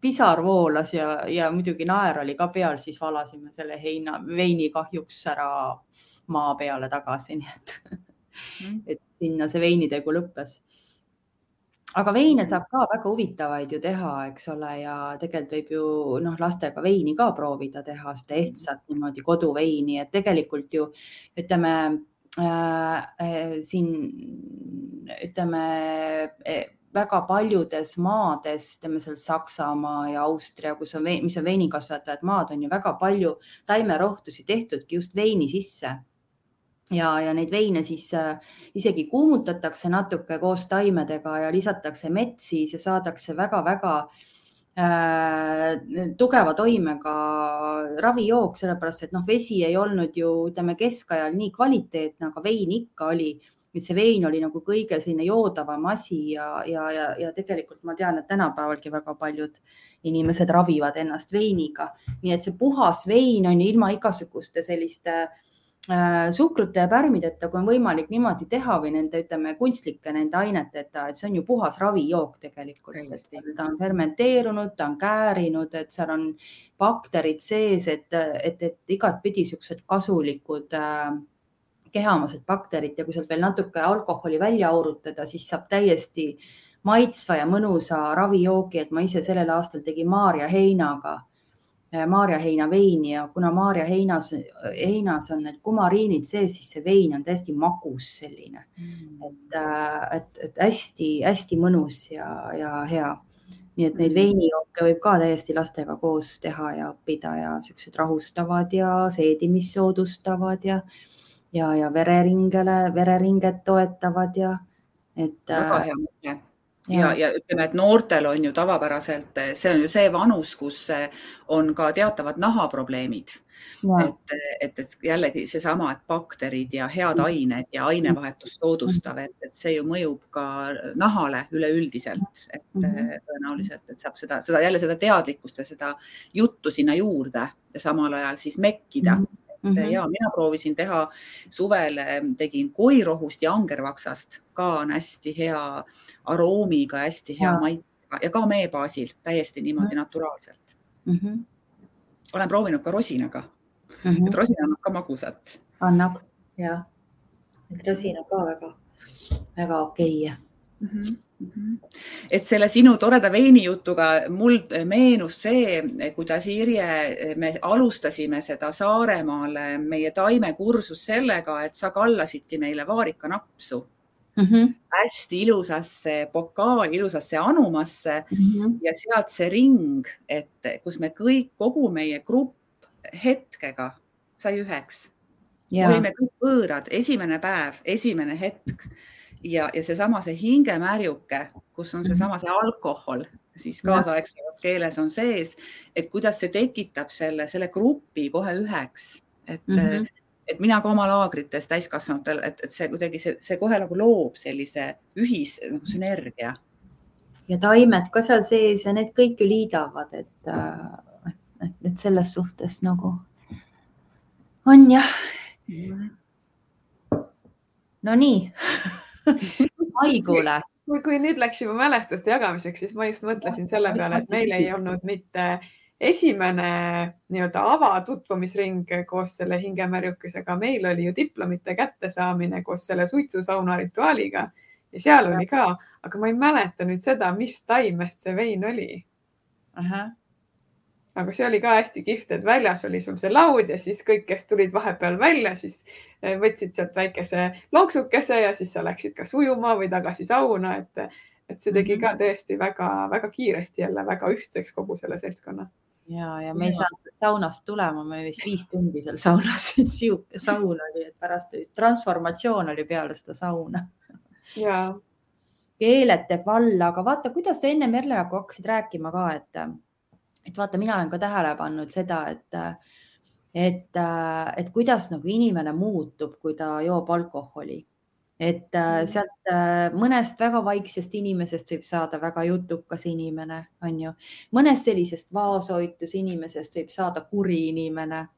pisar voolas ja, ja muidugi naer oli ka peal, siis valasime selle heina, veini kahjuks ära maa peale tagasi, nii et mm., et sinna see veinitegu lõppes aga veine saab ka väga huvitavaid ju teha, eks ole, ja tegelikult võib ju noh, lastega veini ka proovida teha, seda ehtsat niimoodi koduveini, et tegelikult ju ütleme äh, äh, siin ütleme äh, väga paljudes maades, ütleme seal Saksamaa ja Austria, kus on, mis on veinikasvatajad maad, on ju väga palju taimerohtusi tehtudki just veini sisse ja, ja neid veine siis äh, isegi kuumutatakse natuke koos taimedega ja lisatakse mett siis ja saadakse väga-väga äh, tugeva toimega ravijook, sellepärast et noh, vesi ei olnud ju ütleme keskajal nii kvaliteetne, aga vein ikka oli. Et see vein oli nagu kõige selline joodavam asi ja, ja, ja, ja tegelikult ma tean, et tänapäevalgi väga paljud inimesed ravivad ennast veiniga, nii et see puhas vein on ilma igasuguste selliste Äh, suhkrute ja pärmideta, kui on võimalik niimoodi teha või nende, ütleme, kunstlike nende aineteta, et see on ju puhas ravijook tegelikult. ta on fermenteerunud, ta on käärinud, et seal on bakterid sees, et, et, et igatpidi siuksed kasulikud äh, kehamased bakterid ja kui sealt veel natuke alkoholi välja aurutada, siis saab täiesti maitsva ja mõnusa ravijoogi, et ma ise sellel aastal tegin Maarja heinaga Äh, maarjaheina veini ja kuna maarjaheinas, heinas on need kumariinid sees, siis see vein on täiesti magus selline mm., et, äh, et, et hästi-hästi mõnus ja, ja hea. nii et neid mm. veinijooke võib ka täiesti lastega koos teha ja õppida ja siuksed rahustavad ja seedimist soodustavad ja, ja, ja vereringele, vereringet toetavad ja et. väga hea mõte ja, ja ütleme, et noortel on ju tavapäraselt, see on ju see vanus, kus on ka teatavad nahaprobleemid. et, et, et jällegi seesama, et bakterid ja head ained ja ainevahetust soodustav, et, et see ju mõjub ka nahale üleüldiselt, et mm -hmm. tõenäoliselt, et saab seda, seda jälle seda teadlikkust ja seda juttu sinna juurde ja samal ajal siis mekkida mm. -hmm mm. -hmm. ja mina proovisin teha suvel, tegin koirohust ja angervaksast, ka on hästi hea aroomiga, hästi hea ja. maitsega ja ka mee baasil täiesti niimoodi mm -hmm. naturaalselt mm. -hmm. olen proovinud ka rosinaga mm, -hmm. et rosin annab ka magusat. annab ja, et rosin on ka väga, väga okei okay. mm. -hmm et selle sinu toreda veinijutuga mul meenus see, kuidas Irje, me alustasime seda Saaremaale meie taimekursust sellega, et sa kallasidki meile vaarikanapsu mm -hmm. hästi ilusasse pokaali, ilusasse anumasse mm -hmm. ja sealt see ring, et kus me kõik, kogu meie grupp hetkega sai üheks. olime kõik võõrad, esimene päev, esimene hetk ja, ja seesama, see hingemärjuke, kus on seesama, mhm. see alkohol siis kaasaegses keeles on sees, et kuidas see tekitab selle, selle grupi kohe üheks, et mm, -hmm. et mina ka oma laagrites täiskasvanutel, et, et see kuidagi see, see kohe nagu loob sellise ühis nagu sünergia. ja taimed ka seal sees ja need kõik ju liidavad, et, et, et selles suhtes nagu on jah mm. Nonii haigule. kui, kui nüüd läks juba mälestuste jagamiseks, siis ma just mõtlesin selle peale, et meil ei olnud mitte esimene nii-öelda avatutvumisring koos selle hingemärjukesega, meil oli ju diplomite kättesaamine koos selle suitsusauna rituaaliga ja seal oli ka, aga ma ei mäleta nüüd seda, mis taimest see vein oli aga see oli ka hästi kihvt, et väljas oli sul see laud ja siis kõik, kes tulid vahepeal välja, siis eh, võtsid sealt väikese lonksukese ja siis sa läksid kas ujuma või tagasi sauna, et, et see tegi ka mhm. tõesti väga-väga kiiresti jälle väga ühtseks kogu selle seltskonna. ja, ja me ei saanud saunast tulema, me vist viis tundi seal saunas [LAUGHS] sihuke saun oli, et pärast transformatsioon oli peale seda sauna. keeled teeb valla, aga vaata, kuidas sa enne Merle nagu hakkasid rääkima ka, et et vaata, mina olen ka tähele pannud seda, et, et, et kuidas nagu inimene muutub, kui ta joob alkoholi. et mm. sealt mõnest väga vaiksest inimesest võib saada väga jutukas inimene, on ju. mõnest sellisest vaoshoitus inimesest võib saada kuri inimene.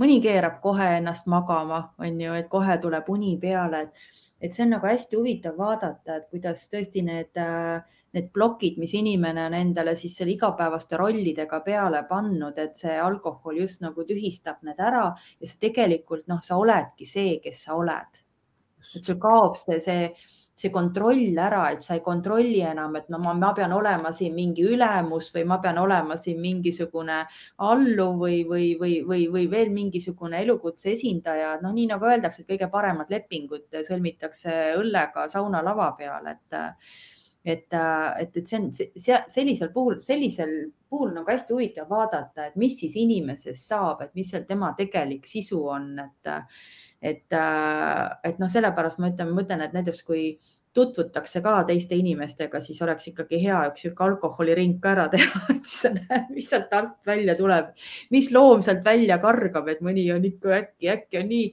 mõni keerab kohe ennast magama, on ju, et kohe tuleb uni peale, et, et see on nagu hästi huvitav vaadata, et kuidas tõesti need äh, need plokid, mis inimene on endale siis selle igapäevaste rollidega peale pannud, et see alkohol just nagu tühistab need ära ja sa tegelikult noh, sa oledki see, kes sa oled. et sul kaob see, see, see kontroll ära, et sa ei kontrolli enam, et no ma, ma pean olema siin mingi ülemus või ma pean olema siin mingisugune alluv või, või, või, või, või veel mingisugune elukutse esindaja. noh, nii nagu öeldakse, et kõige paremad lepingud sõlmitakse õllega saunalava peal, et et, äh, et, et see on see, sellisel puhul, sellisel puhul nagu hästi huvitav vaadata, et mis siis inimesest saab, et mis seal tema tegelik sisu on, et, et, äh, et noh, sellepärast ma ütlen, ma ütlen, et näiteks kui tutvutakse ka teiste inimestega, siis oleks ikkagi hea üks sihuke alkoholiring ka ära teha, [LAUGHS] et siis sa näed, mis sealt alt välja tuleb, mis loom sealt välja kargab, et mõni on ikka äkki, äkki on nii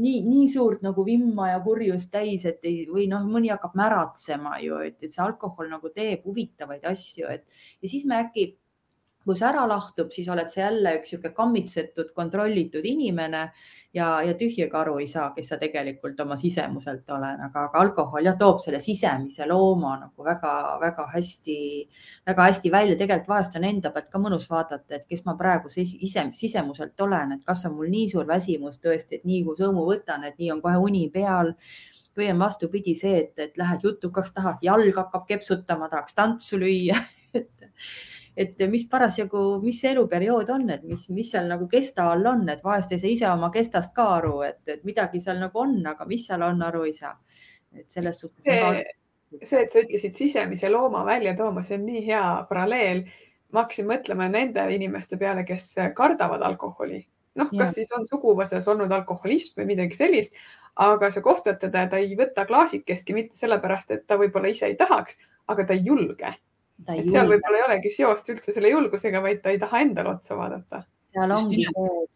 nii, nii suurt nagu vimma ja kurjust täis, et ei, või noh, mõni hakkab märatsema ju, et, et see alkohol nagu teeb huvitavaid asju, et ja siis me äkki kui see ära lahtub, siis oled sa jälle üks niisugune kammitsetud, kontrollitud inimene ja, ja tühjaga aru ei saa, kes sa tegelikult oma sisemuselt olen, aga, aga alkohol jah, toob selle sisemise looma nagu väga-väga hästi, väga hästi välja. tegelikult vahest on enda pealt ka mõnus vaadata, et kes ma praegu ise, sisemuselt olen, et kas on mul nii suur väsimus tõesti, et nii kui sõõmu võtan, et nii on kohe uni peal või on vastupidi see, et, et lähed jutukaks, tahad, jalg hakkab kepsutama, tahaks tantsu lüüa et [LAUGHS] et mis parasjagu, mis see eluperiood on, et mis, mis seal nagu kesta all on, et vahest ei saa ise oma kestast ka aru, et, et midagi seal nagu on, aga mis seal on, aru ei saa. et selles suhtes. see, see, et sa ütlesid sisemise looma välja tooma, see on nii hea paralleel. ma hakkasin mõtlema nende inimeste peale, kes kardavad alkoholi, noh, kas siis on suguvõsas olnud alkoholism või midagi sellist, aga sa kohtad teda ja ta ei võta klaasikestki mitte sellepärast, et ta võib-olla ise ei tahaks, aga ta ei julge et seal võib-olla ei olegi seost üldse selle julgusega, vaid ta ei taha endale otsa vaadata. seal ongi see,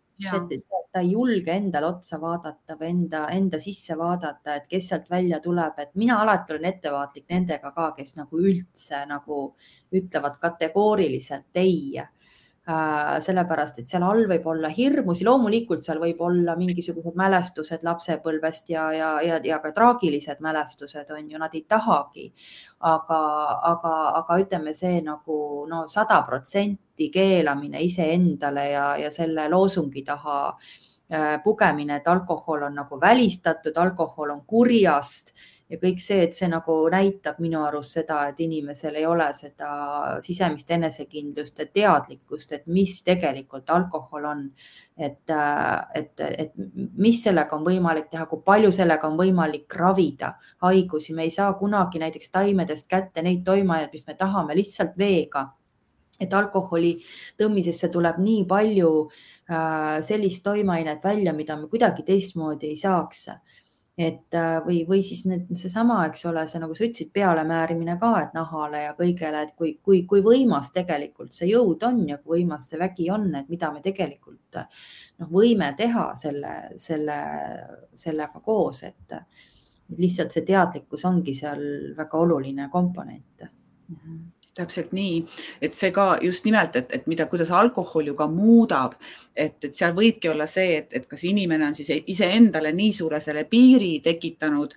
et ta ei julge endale otsa vaadata või enda, enda sisse vaadata, et kes sealt välja tuleb, et mina alati olen ettevaatlik nendega ka, kes nagu üldse nagu ütlevad kategooriliselt ei sellepärast et seal all võib olla hirmusi, loomulikult seal võib olla mingisugused mälestused lapsepõlvest ja, ja, ja, ja ka traagilised mälestused on ju, nad ei tahagi. aga, aga, aga ütleme, see nagu no sada protsenti keelamine iseendale ja, ja selle loosungi taha äh, pugemine, et alkohol on nagu välistatud, alkohol on kurjast ja kõik see, et see nagu näitab minu arust seda, et inimesel ei ole seda sisemist enesekindlust ja teadlikkust, et mis tegelikult alkohol on. et, et, et mis sellega on võimalik teha, kui palju sellega on võimalik ravida haigusi, me ei saa kunagi näiteks taimedest kätte neid toimeaineid, mis me tahame lihtsalt veega. et alkoholi tõmmisesse tuleb nii palju äh, sellist toimeainet välja, mida me kuidagi teistmoodi ei saaks et äh, või, või siis need, seesama, eks ole, see nagu sa ütlesid, pealemäärimine ka, et nahale ja kõigele, et kui, kui, kui võimas tegelikult see jõud on ja kui võimas see vägi on, et mida me tegelikult noh, võime teha selle, selle, sellega koos, et lihtsalt see teadlikkus ongi seal väga oluline komponent mm. -hmm täpselt nii, et see ka just nimelt, et, et mida, kuidas alkohol ju ka muudab, et, et seal võibki olla see, et, et kas inimene on siis iseendale nii suure selle piiri tekitanud,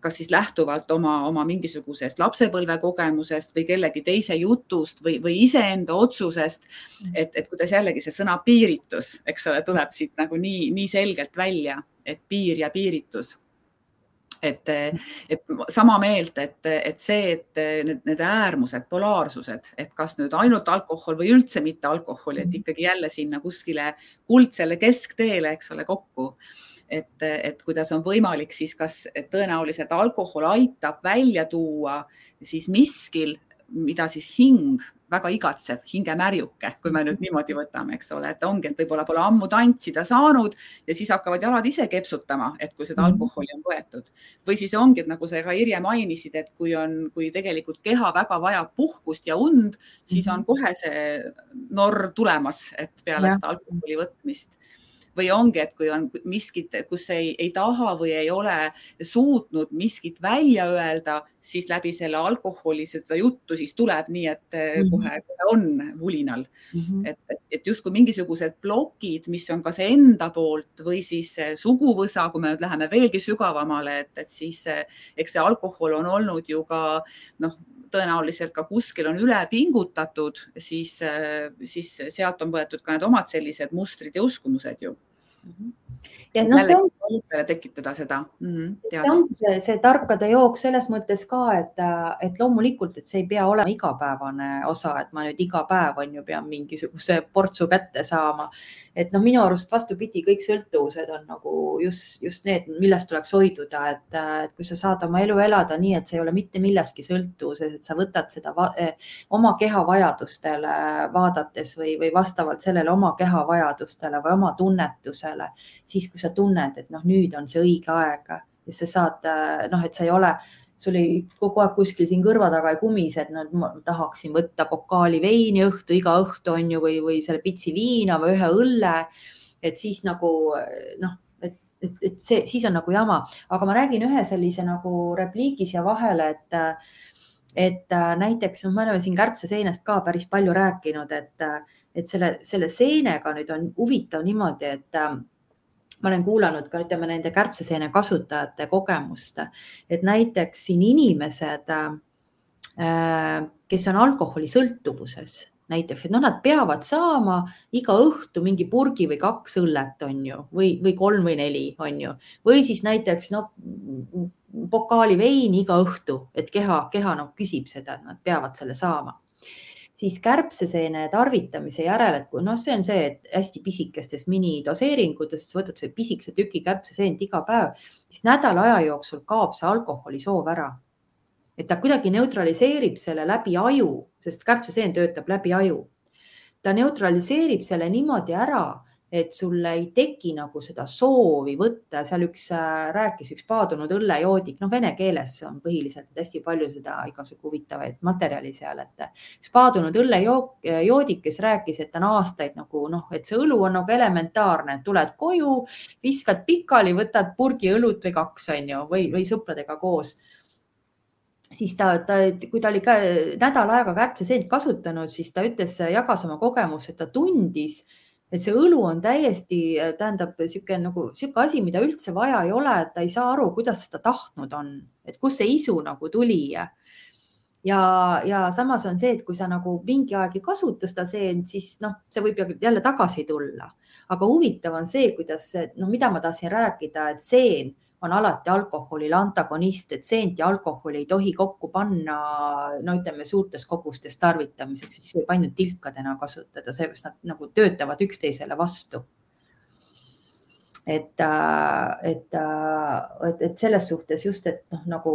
kas siis lähtuvalt oma, oma mingisugusest lapsepõlve kogemusest või kellegi teise jutust või, või iseenda otsusest. et, et kuidas jällegi see sõna piiritus, eks ole, tuleb siit nagu nii, nii selgelt välja, et piir ja piiritus et, et sama meelt, et, et see, et need, need äärmused, polaarsused, et kas nüüd ainult alkohol või üldse mitte alkoholi, et mhm. ikkagi jälle sinna kuskile kuldsele keskteele, eks ole, kokku. et, et kuidas on võimalik siis, kas tõenäoliselt alkohol aitab välja tuua siis miskil, mida siis hing väga igatseb hingemärjuke, kui me nüüd niimoodi võtame, eks ole, et ongi, et võib-olla pole ammu tantsida saanud ja siis hakkavad jalad ise kepsutama, et kui seda mhm. alkoholi on võetud. või siis ongi, et nagu sa ka Irje mainisid, et kui on, kui tegelikult keha väga vajab puhkust ja und, siis on mhm. kohe see norr tulemas, et peale ja. seda alkoholi võtmist või ongi, et kui on miskit, kus ei, ei taha või ei ole suutnud miskit välja öelda, siis läbi selle alkoholi seda juttu siis tuleb nii, et mm -hmm. kohe, kohe on vulinal mm. -hmm. et, et justkui mingisugused plokid, mis on kas enda poolt või siis suguvõsa, kui me nüüd läheme veelgi sügavamale, et, et siis eks see alkohol on olnud ju ka noh tõenäoliselt ka kuskil on üle pingutatud, siis, siis sealt on võetud ka need omad sellised mustrid ja uskumused ju mm. Ja noh, see on tekitada seda mm. -hmm, see ongi see, see tarkade jook selles mõttes ka, et, et loomulikult, et see ei pea olema igapäevane osa, et ma nüüd iga päev on ju pean mingisuguse portsu kätte saama. et noh, minu arust vastupidi, kõik sõltuvused on nagu just, just need, millest tuleks hoiduda, et, et kui sa saad oma elu elada nii, et sa ei ole mitte millestki sõltuvuses, et sa võtad seda eh, oma keha vajadustele vaadates või, või vastavalt sellele oma keha vajadustele või oma tunnetusele siis kui sa tunned, et noh, nüüd on see õige aeg ja sa saad noh, et sa ei ole, sul ei kogu aeg kuskil siin kõrva taga ei kumise, et noh, ma tahaksin võtta pokaali veini õhtu, iga õhtu on ju, või, või selle pitsi viina või ühe õlle. et siis nagu noh, et, et, et see, siis on nagu jama, aga ma räägin ühe sellise nagu repliigi siia vahele, et et näiteks noh, me oleme siin kärbseseenest ka päris palju rääkinud, et, et selle, selle seenega nüüd on huvitav niimoodi, et ma olen kuulanud ka ütleme nende kärbseseene kasutajate kogemust, et näiteks siin inimesed, äh, kes on alkoholisõltuvuses, näiteks, et noh, nad peavad saama iga õhtu mingi purgi või kaks õllet, on ju, või, või kolm või neli, on ju, või siis näiteks noh, pokaali veini iga õhtu, et keha, keha noh, küsib seda, et nad peavad selle saama siis kärbseseene tarvitamise järel, et kui noh, see on see, et hästi pisikestes minidoseeringutes võtad selle pisikese tüki kärbseseent iga päev, siis nädala aja jooksul kaob see alkoholisoov ära. et ta kuidagi neutraliseerib selle läbi aju, sest kärbseseen töötab läbi aju. ta neutraliseerib selle niimoodi ära et sul ei teki nagu seda soovi võtta, seal üks äh, rääkis üks paadunud õllejoodik, noh, vene keeles on põhiliselt hästi palju seda igasugu huvitavaid materjali seal, et üks paadunud õllejoodik, kes rääkis, et on aastaid nagu noh, et see õlu on nagu elementaarne, tuled koju, viskad pikali, võtad purgi õlut või kaks, on ju, või, või sõpradega koos. Siis ta, ta, kui ta oli ka nädal aega kärbseseent kasutanud, siis ta ütles, jagas oma kogemust, et ta tundis, et see õlu on täiesti, tähendab niisugune nagu niisugune asi, mida üldse vaja ei ole, et ta ei saa aru, kuidas seda tahtnud on, et kust see isu nagu tuli. ja, ja samas on see, et kui sa nagu mingi aeg ei kasuta seda seent, siis noh, see võib jälle tagasi tulla. aga huvitav on see, kuidas, no mida ma tahtsin rääkida, et seen on alati alkoholile antagonist, et seent ja alkoholi ei tohi kokku panna, no ütleme suurtes kogustes tarvitamiseks, siis võib ainult tilkadena kasutada, seepärast nad nagu töötavad üksteisele vastu. et, äh, et, äh, et, et selles suhtes just, et noh, nagu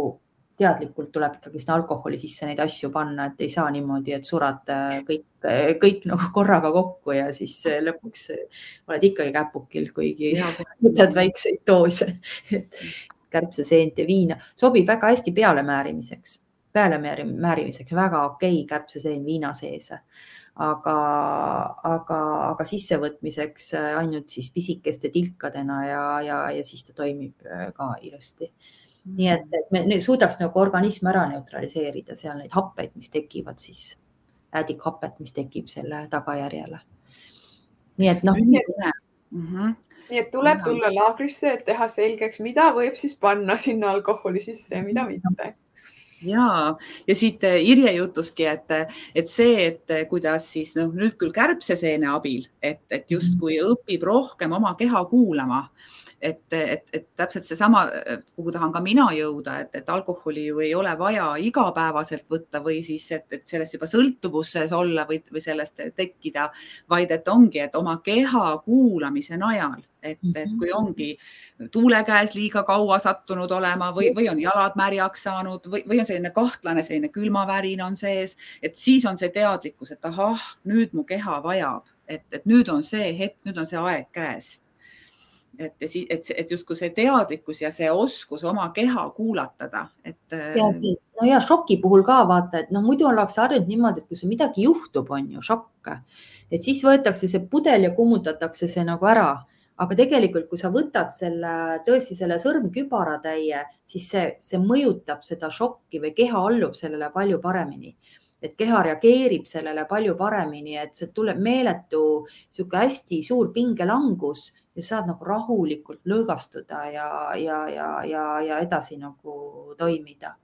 teadlikult tuleb ikkagi sinna alkoholi sisse neid asju panna, et ei saa niimoodi, et surad äh, kõik, kõik [LAUGHS] nagu korraga kokku ja siis äh, lõpuks äh, oled ikkagi käpukil, kuigi [LAUGHS] võtad väikseid doose. kärbseseent ja viina sobib väga hästi pealemäärimiseks, pealemäärimiseks väga okei okay, kärbseseen viina sees aga, aga, aga sissevõtmiseks ainult siis pisikeste tilkadena ja, ja, ja siis ta toimib ka ilusti nii et, et me suudaks nagu organism ära neutraliseerida seal neid happeid, mis tekivad siis, äädikhapet, mis tekib selle tagajärjele. nii et noh. Mm -hmm. nii et tuleb tulla laagrisse, et teha selgeks, mida võib siis panna sinna alkoholi sisse ja mida mitte ja, ja siit äh, Irje jutustki, et, et see, et kuidas siis noh, nüüd küll kärbseseene abil, et, et justkui õpib rohkem oma keha kuulama. Et, et, et täpselt seesama, kuhu tahan ka mina jõuda, et, et alkoholi ju ei ole vaja igapäevaselt võtta või siis, et, et sellest juba sõltuvuses olla või, või sellest tekkida, vaid et ongi, et oma keha kuulamise najal, et, et kui mhm. ongi tuule käes liiga kaua sattunud olema või, või on jalad märjaks saanud või, või on selline kahtlane, selline külmavärin on sees, et siis on see teadlikkus, et ahah, nüüd mu keha vajab, et, et nüüd on see hetk, nüüd on see aeg käes et, et, et justkui see teadlikkus ja see oskus oma keha kuulatada, et. Ja see, no ja šoki puhul ka vaata, et noh, muidu ollakse harjunud niimoodi, et kui sul midagi juhtub, on ju šokk, et siis võetakse see pudel ja kummutatakse see nagu ära aga tegelikult, kui sa võtad selle, tõesti selle sõrmkübaratäie, siis see, see mõjutab seda šokki või keha allub sellele palju paremini. et keha reageerib sellele palju paremini, et see tuleb meeletu sihuke hästi suur pingelangus ja saad nagu rahulikult lõõgastuda ja, ja, ja, ja, ja edasi nagu toimida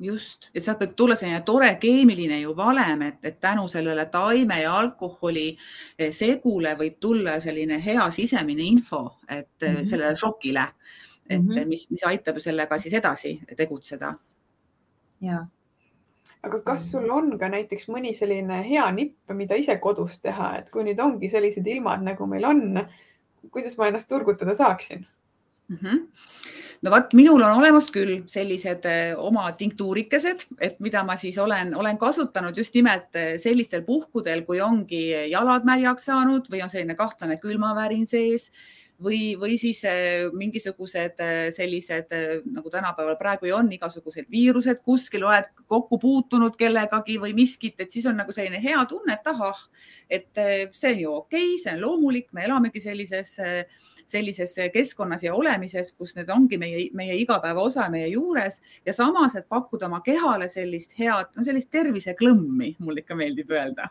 just, et sealt võib tulla selline tore keemiline ju valem, et, et tänu sellele taime ja alkoholi eh, segule võib tulla selline hea sisemine info, et mm -hmm. sellele šokile, et mm -hmm. mis, mis aitab sellega siis edasi tegutseda. ja. aga kas sul on ka näiteks mõni selline hea nipp, mida ise kodus teha, et kui nüüd ongi sellised ilmad, nagu meil on kuidas ma ennast turgutada saaksin mm? -hmm no vot, minul on olemas küll sellised eh, oma tinktuurikesed, et mida ma siis olen, olen kasutanud just nimelt eh, sellistel puhkudel, kui ongi jalad märjaks saanud või on selline kahtlane külmavärin sees või, või siis äh, mingisugused äh, sellised äh, nagu tänapäeval praegu ju on igasugused viirused, kuskil oled kokku puutunud kellegagi või miskit, et siis on nagu selline hea tunne, et ahah, et see on ju okei okay,, see on loomulik, me elamegi sellises, sellises keskkonnas ja olemises, kus need ongi meie, meie igapäeva osa meie juures ja samas, et pakkuda oma kehale sellist head, no sellist terviseklõmmi, mul ikka meeldib öelda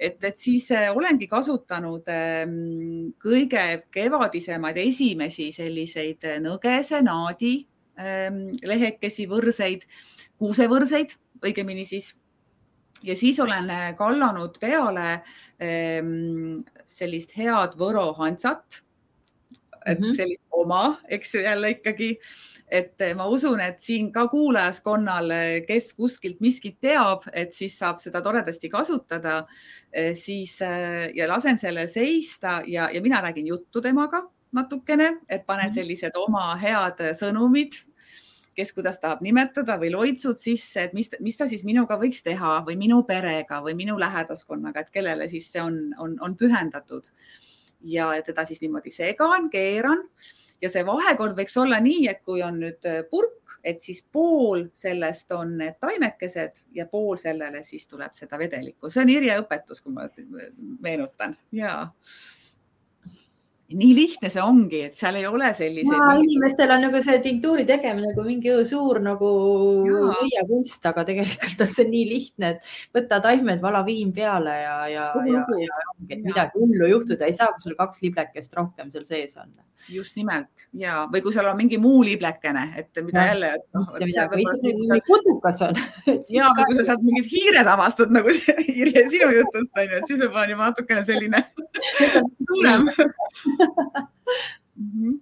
et, et siis äh, olengi kasutanud ähm, kõige kevadisemaid esimesi selliseid äh, nõgese naadi ähm, lehekesi, võrseid, kuusevõrseid õigemini siis. ja siis olen äh, kallanud peale ähm, sellist head Võro hantsat. Et -hmm. sellist oma, eks ju jälle ikkagi et ma usun, et siin ka kuulajaskonnal, kes kuskilt miskit teab, et siis saab seda toredasti kasutada, eh, siis eh, ja lasen selle seista ja, ja mina räägin juttu temaga natukene, et panen mhm. sellised oma head sõnumid, kes kuidas tahab nimetada või loitsud sisse, et mis, mis ta siis minuga võiks teha või minu perega või minu lähedaskonnaga, et kellele siis see on, on, on pühendatud. Ja teda siis niimoodi segan, keeran ja see vahekord võiks olla nii, et kui on nüüd äh, purk, et siis pool sellest on need taimekesed ja pool sellele siis tuleb seda vedelikku. see on Irje õpetus, kui ma meenutan ja. Nii lihtne see ongi, et seal ei ole selliseid. inimestel on nagu see tinktuuri tegemine nagu mingi suur nagu nõiakunst, aga tegelikult on see nii lihtne, et võta taimed, vala viin peale ja, ja, ja, ja ongi, et midagi hullu juhtuda ei saa, kui sul kaks liblekest rohkem seal sees on. Just nimelt ja, või kui seal on mingi muu liblekene, et mida ja. jälle no,. putukas on. ja, või kui sa sealt mingid hiired avastad nagu Irje sinu jutust on ju, et siis võib-olla on juba natukene selline [LAUGHS] suurem. -hmm.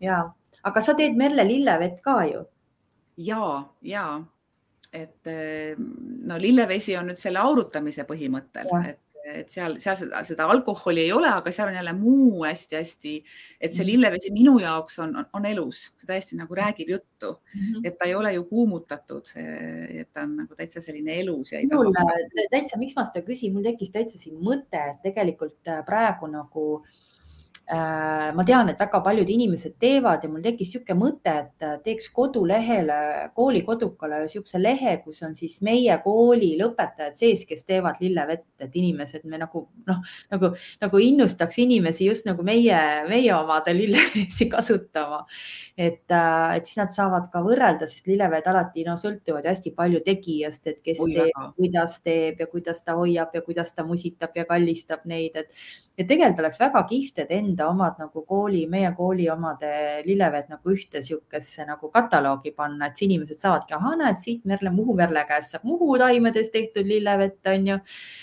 ja, aga sa teed Merle lillevett ka ju? ja, ja et eh, no lillevesi on nüüd selle aurutamise põhimõttel, et, et seal, seal seda, seda alkoholi ei ole, aga seal on jälle muu hästi-hästi, et see mhm. lillevesi minu jaoks on, on, on elus, see täiesti nagu räägib juttu mm, -hmm. et ta ei ole ju kuumutatud, et ta on nagu täitsa selline elus mul taha. täitsa, miks ma seda küsin, mul tekkis täitsa siin mõte, et tegelikult äh, praegu nagu äh, Äh, ma tean, et väga paljud inimesed teevad ja mul tekkis niisugune mõte, et äh, teeks kodulehele, kooli kodukale niisuguse lehe, kus on siis meie kooli lõpetajad sees, kes teevad lillevett, et inimesed me nagu noh, nagu, nagu innustaks inimesi just nagu meie, meie omade lillevesi [LAUGHS] kasutama. et, äh, et siis nad saavad ka võrrelda, sest lilleveed alati no sõltuvad hästi palju tegijast, et kes Oi, teeb, kuidas teeb ja kuidas ta hoiab ja kuidas ta musitab ja kallistab neid, et ja tegelikult oleks väga kihvt, et enda omad nagu kooli, meie kooli omade lilleved nagu ühte sihukesse nagu kataloogi panna, et inimesed saavadki, ahah, näed siit Merle, Muhu Merle käest saab Muhu taimedest tehtud lillevett, on ju.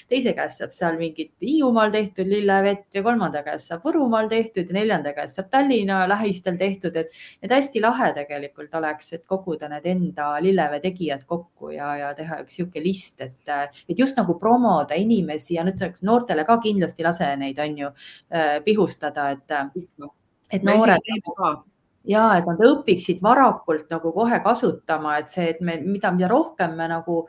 teise käest saab seal mingit Hiiumaal tehtud lillevett ja kolmanda käest saab Võrumaal tehtud ja neljanda käest saab Tallinna lähistel tehtud, et, et hästi lahe tegelikult oleks, et koguda need enda lillevee tegijad kokku ja, ja teha üks sihuke list, et, et just nagu promoda inimesi ja nüüd noortele ka kindlasti lase neid on ju äh, pihustada, et, et noored ja et nad õpiksid varakult nagu kohe kasutama, et see, et me, mida, mida rohkem me nagu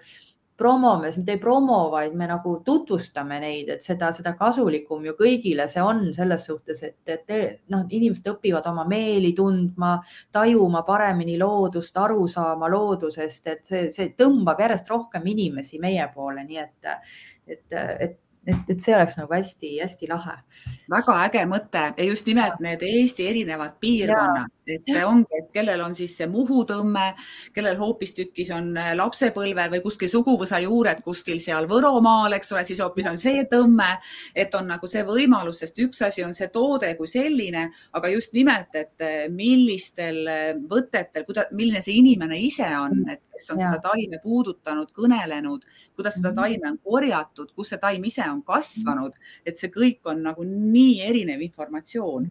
promome, mitte ei promo, vaid me nagu tutvustame neid, et seda, seda kasulikum ju kõigile see on selles suhtes, et, et noh, inimesed õpivad oma meeli tundma, tajuma paremini loodust, aru saama loodusest, et see, see tõmbab järjest rohkem inimesi meie poole, nii et, et, et et, et see oleks nagu hästi-hästi lahe. väga äge mõte ja just nimelt ja. need Eesti erinevad piirkonnad, et ongi, et kellel on siis see Muhu tõmme, kellel hoopistükkis on äh, lapsepõlve või kuskil suguvõsa juured kuskil seal Võromaal, eks ole, siis hoopis on see tõmme, et on nagu see võimalus, sest üks asi on see toode kui selline, aga just nimelt, et äh, millistel äh, võtetel, kuidas, milline see inimene ise on, mm. et kes on ja. seda taime puudutanud, kõnelenud, kuidas seda mm-hmm. taime on korjatud, kus see taim ise on kasvanud, et see kõik on nagu nii erinev informatsioon,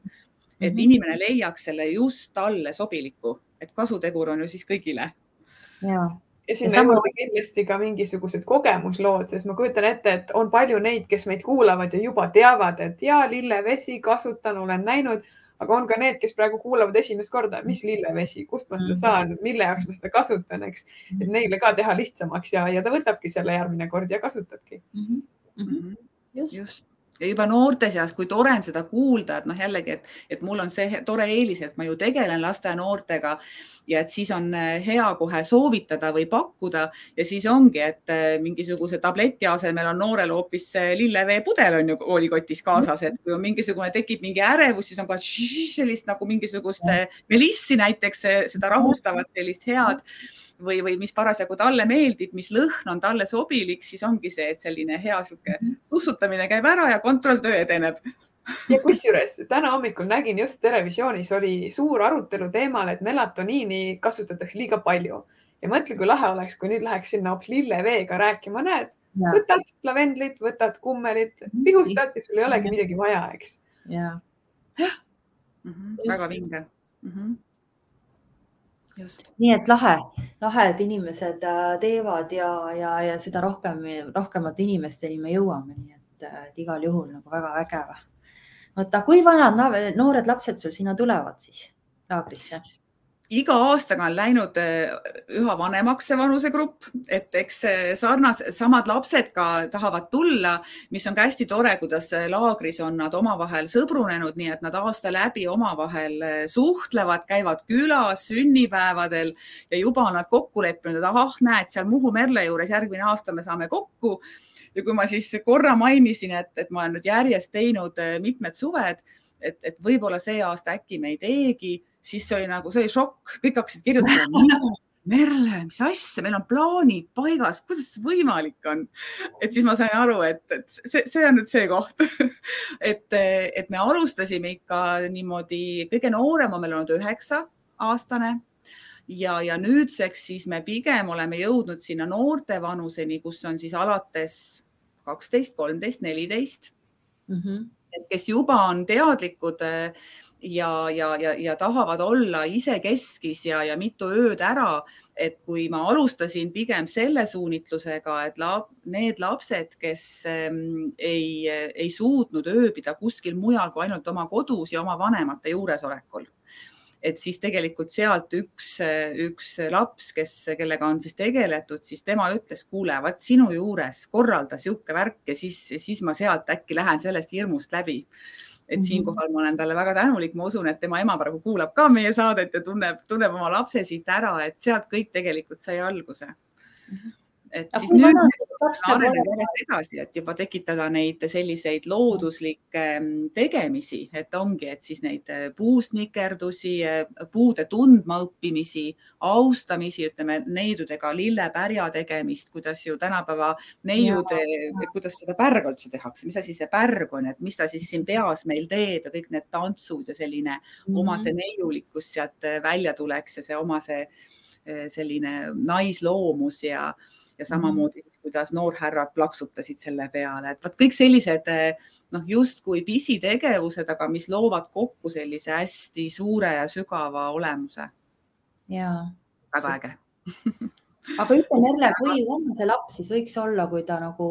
et -hmm. inimene leiaks selle just talle sobiliku, et kasutegur on ju siis kõigile. ja ja sinna sama... juurde kindlasti ka mingisugused kogemuslood, sest ma kujutan ette, et on palju neid, kes meid kuulavad ja juba teavad, et ja lillevesi kasutan, olen näinud, aga on ka need, kes praegu kuulavad esimest korda, mis lillevesi, kust ma seda mhm. saan, mille jaoks ma seda kasutan, eks, et neile ka teha lihtsamaks ja, ja ta võtabki selle järgmine kord ja kasutabki mm. -hmm mm. -hmm. just, just ja juba noorte seas, kui tore on seda kuulda, et noh, jällegi, et, et mul on see tore eelis, et ma ju tegelen laste ja noortega ja et siis on eh, hea kohe soovitada või pakkuda ja siis ongi, et eh, mingisuguse tableti asemel on noorel hoopis lilleveepudel on ju koolikotis kaasas, et kui on mingisugune, tekib mingi ärevus, siis on kohe sellist nagu mingisugust melissi näiteks seda rahustavat sellist head või, või mis parasjagu talle meeldib, mis lõhn on talle sobilik, siis ongi see, et selline hea sihuke mhm. sussutamine käib ära ja kontrolltöö edeneb. ja kusjuures täna hommikul nägin just Terevisioonis oli suur arutelu teemal, et melatoniini kasutatakse liiga palju ja mõtle, kui lahe oleks, kui nüüd läheks sinna hoopis lilleveega rääkima, näed, võtad lavendlit, võtad kummelit, mhm. pihustad ja sul ei olegi midagi vaja, eks. ja. -hmm, väga vinge mm. -hmm nii et lahe, lahe, et inimesed äh, teevad ja, ja, ja seda rohkem, rohkemate inimesteni me jõuame, nii et, äh, et igal juhul nagu väga vägev. oota, kui vanad noored lapsed sul sinna tulevad siis laagrisse? Iga aastaga on läinud eh, üha vanemaks see vanusegrupp, et eks sarnased, samad lapsed ka tahavad tulla, mis on ka hästi tore, kuidas laagris on nad omavahel sõbrunenud, nii et nad aasta läbi omavahel suhtlevad, käivad külas sünnipäevadel ja juba on nad kokku leppinud, et ahah, näed seal Muhu Merle juures järgmine aasta me saame kokku. ja kui ma siis korra mainisin, et, et ma olen nüüd järjest teinud mitmed suved et, et võib-olla see aasta äkki me ei teegi, siis oli nagu, see oli šokk, kõik hakkasid kirjutama Merle, mis asja, meil on plaanid paigas, kuidas see võimalik on? et siis ma sain aru, et, et see, see on nüüd see koht [LAUGHS] et, et me alustasime ikka niimoodi, kõige noorem on meil olnud üheksa aastane ja, ja nüüdseks siis me pigem oleme jõudnud sinna noorte vanuseni, kus on siis alates kaksteist, kolmteist, neliteist. Mhm. et kes juba on teadlikud ja, ja, ja, ja tahavad olla isekeskis ja, ja mitu ööd ära. et kui ma alustasin pigem selle suunitlusega, et lab, need lapsed, kes ähm, ei, ei suutnud ööbida kuskil mujal kui ainult oma kodus ja oma vanemate juuresolekul et siis tegelikult sealt üks, üks laps, kes, kellega on siis tegeletud, siis tema ütles, kuule, vaat sinu juures korralda sihuke värk ja siis, siis ma sealt äkki lähen sellest hirmust läbi et mhm. siinkohal ma olen talle väga tänulik, ma usun, et tema ema praegu kuulab ka meie saadet ja tunneb, tunneb oma lapse siit ära, et sealt kõik tegelikult sai alguse mm. -hmm et siis nüüd areneb järjest edasi, et juba tekitada neid selliseid looduslikke mm, tegemisi, et ongi, et siis neid äh, puustnikerdusi, äh, puude tundmaõppimisi, austamisi, ütleme neidudega lillepärja tegemist, kuidas ju tänapäeva neiud, kuidas seda pärga üldse tehakse, mis asi see pärg on, et mis ta siis siin peas meil teeb ja kõik need tantsud ja selline mm -hmm. oma see neiulikkus sealt äh, välja tuleks ja see oma see selline naisloomus ja ja samamoodi, kuidas noorhärrad plaksutasid selle peale, et vot kõik sellised noh, justkui pisitegevused, aga mis loovad kokku sellise hästi suure ja sügava olemuse. ja. väga äge [LAUGHS] aga ütle, Merle, kui vana see laps siis võiks olla, kui ta nagu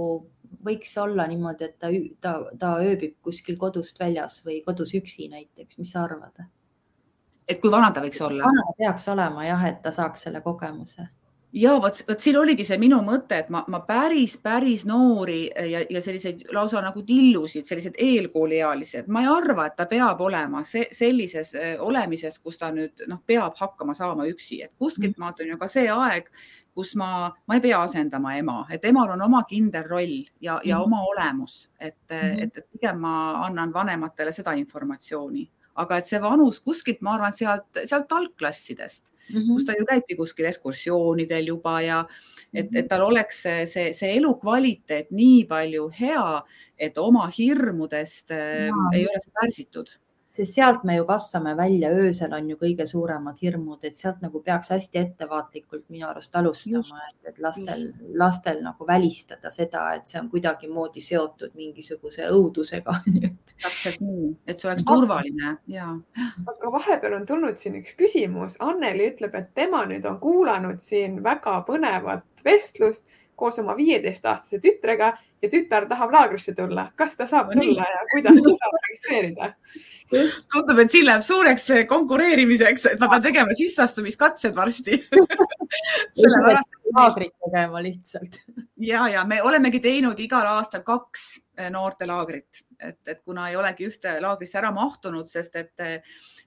võiks olla niimoodi, et ta, ta, ta ööbib kuskil kodust väljas või kodus üksi näiteks, mis sa arvad? et kui vana ta võiks olla? vana ta peaks olema jah, et ta saaks selle kogemuse ja vot, vot siin oligi see minu mõte, et ma, ma päris, päris noori ja, ja selliseid lausa nagu tillusid, sellised eelkooliealised, ma ei arva, et ta peab olema see, sellises olemises, kus ta nüüd noh, peab hakkama saama üksi, et kuskilt mm. maalt on ju ka see aeg, kus ma, ma ei pea asendama ema, et emal on oma kindel roll ja, ja mm. oma olemus, et mm, -hmm. et, et pigem ma annan vanematele seda informatsiooni aga et see vanus kuskilt, ma arvan, sealt, sealt algklassidest mm, -hmm. kus ta ju käibki kuskil ekskursioonidel juba ja et, et tal oleks see, see, see elukvaliteet nii palju hea, et oma hirmudest ja. ei ole see pärsitud. Sest sealt me ju kasvame välja, öösel on ju kõige suuremad hirmud, et sealt nagu peaks hästi ettevaatlikult minu arust alustama, et lastel, lastel nagu välistada seda, et see on kuidagimoodi seotud mingisuguse õudusega täpselt nii, et see oleks turvaline ja. aga vahepeal on tulnud siin üks küsimus. Anneli ütleb, et tema nüüd on kuulanud siin väga põnevat vestlust koos oma viieteistaastase tütrega ja tütar tahab laagrisse tulla. kas ta saab tulla ja kuidas ta saab registreerida? tundub, et siin läheb suureks konkureerimiseks, et ma pean tegema sisseastumiskatsed varsti [LAUGHS] sellepärast. laagrit tegema lihtsalt. ja, ja me olemegi teinud igal aastal kaks eh, noortelaagrit, et, et kuna ei olegi ühte laagrisse ära mahtunud, sest et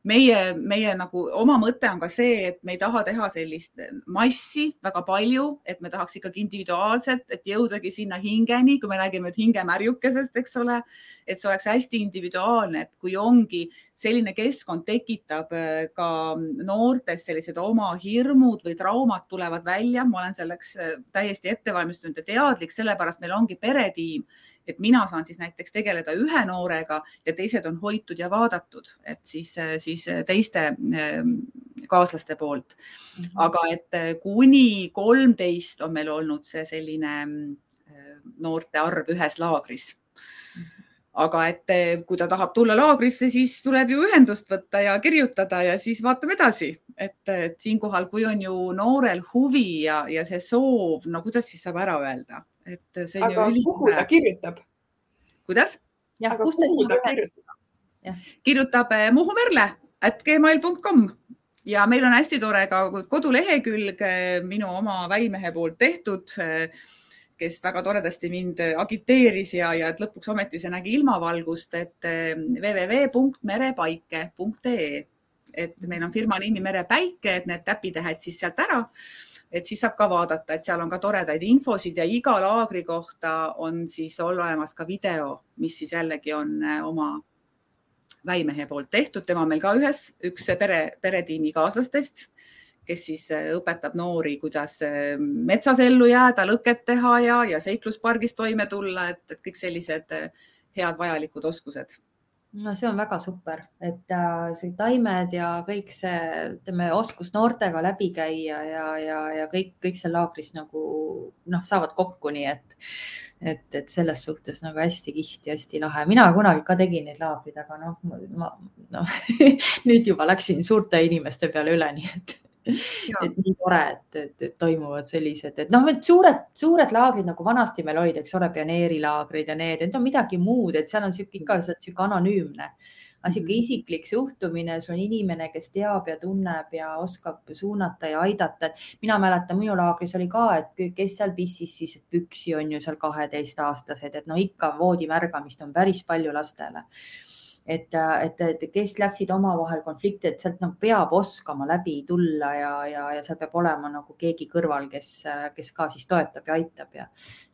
meie, meie nagu oma mõte on ka see, et me ei taha teha sellist massi väga palju, et me tahaks ikkagi individuaalselt, et jõudagi sinna hingeni, kui me räägime nüüd hingemärjukesest, eks ole, et see oleks hästi individuaalne, et kui ongi selline keskkond tekitab äh, ka noortes sellised oma hirmud või traumad tulevad välja, ma olen selleks äh, täiesti ettevalmistunud ja teadlik, sellepärast meil ongi peretiim et mina saan siis näiteks tegeleda ühe noorega ja teised on hoitud ja vaadatud, et siis, siis teiste ehm, kaaslaste poolt. -hmm. aga et eh, kuni kolmteist on meil olnud see selline ehm, noorte arv ühes laagris mhm. aga et eh, kui ta tahab tulla laagrisse, siis tuleb ju ühendust võtta ja kirjutada ja siis vaatame edasi, et, et siinkohal, kui on ju noorel huvi ja, ja see soov, no kuidas siis saab ära öelda et see on aga ju üli. kuhu ta kirjutab? kuidas? aga kus ta siis kirjutab? kirjutab eh, Muhu Merle at gmail.com ja meil on hästi tore ka kodulehekülg eh, minu oma väimehe poolt tehtud, eh, kes väga toredasti mind agiteeris ja, ja et lõpuks ometi see nägi ilmavalgust, et www.merepaike.ee, et meil on firma nimi Merepäike, et need täpitähed siis sealt ära et siis saab ka vaadata, et seal on ka toredaid infosid ja iga laagri kohta on siis olemas ka video, mis siis jällegi on äh, oma, väimehe poolt tehtud, tema on meil ka ühes, üks pere, peretiimi kaaslastest, kes siis äh, õpetab noori, kuidas äh, metsas ellu jääda, lõket teha ja, ja seikluspargis toime tulla, et, et kõik sellised head vajalikud oskused no see on väga super, et äh, see taimed ja kõik see, ütleme, oskus noortega läbi käia ja, ja, ja kõik, kõik seal laagris nagu noh, saavad kokku, nii et, et, et selles suhtes nagu hästi kihvt ja hästi lahe. mina kunagi ka tegin neid laagrid, aga noh, ma noh [LAUGHS] nüüd juba läksin suurte inimeste peale üle, nii et et nii tore, et, et, et toimuvad sellised, et noh, et suured, suured laagrid nagu vanasti meil olid, eks ole, pioneerilaagrid ja need, need on midagi muud, et seal on sihuke ikka sihuke anonüümne aga sihuke mhm. isiklik suhtumine, sul on inimene, kes teab ja tunneb ja oskab suunata ja aidata. mina mäletan, minu laagris oli ka, et kes seal pissis siis püksi on ju seal kaheteistaastased, et no ikka voodi märgamist on päris palju lastele et, et, et kes läksid omavahel konflikti, et sealt nagu peab oskama läbi tulla ja, ja, ja seal peab olema nagu keegi kõrval, kes, kes ka siis toetab ja aitab ja,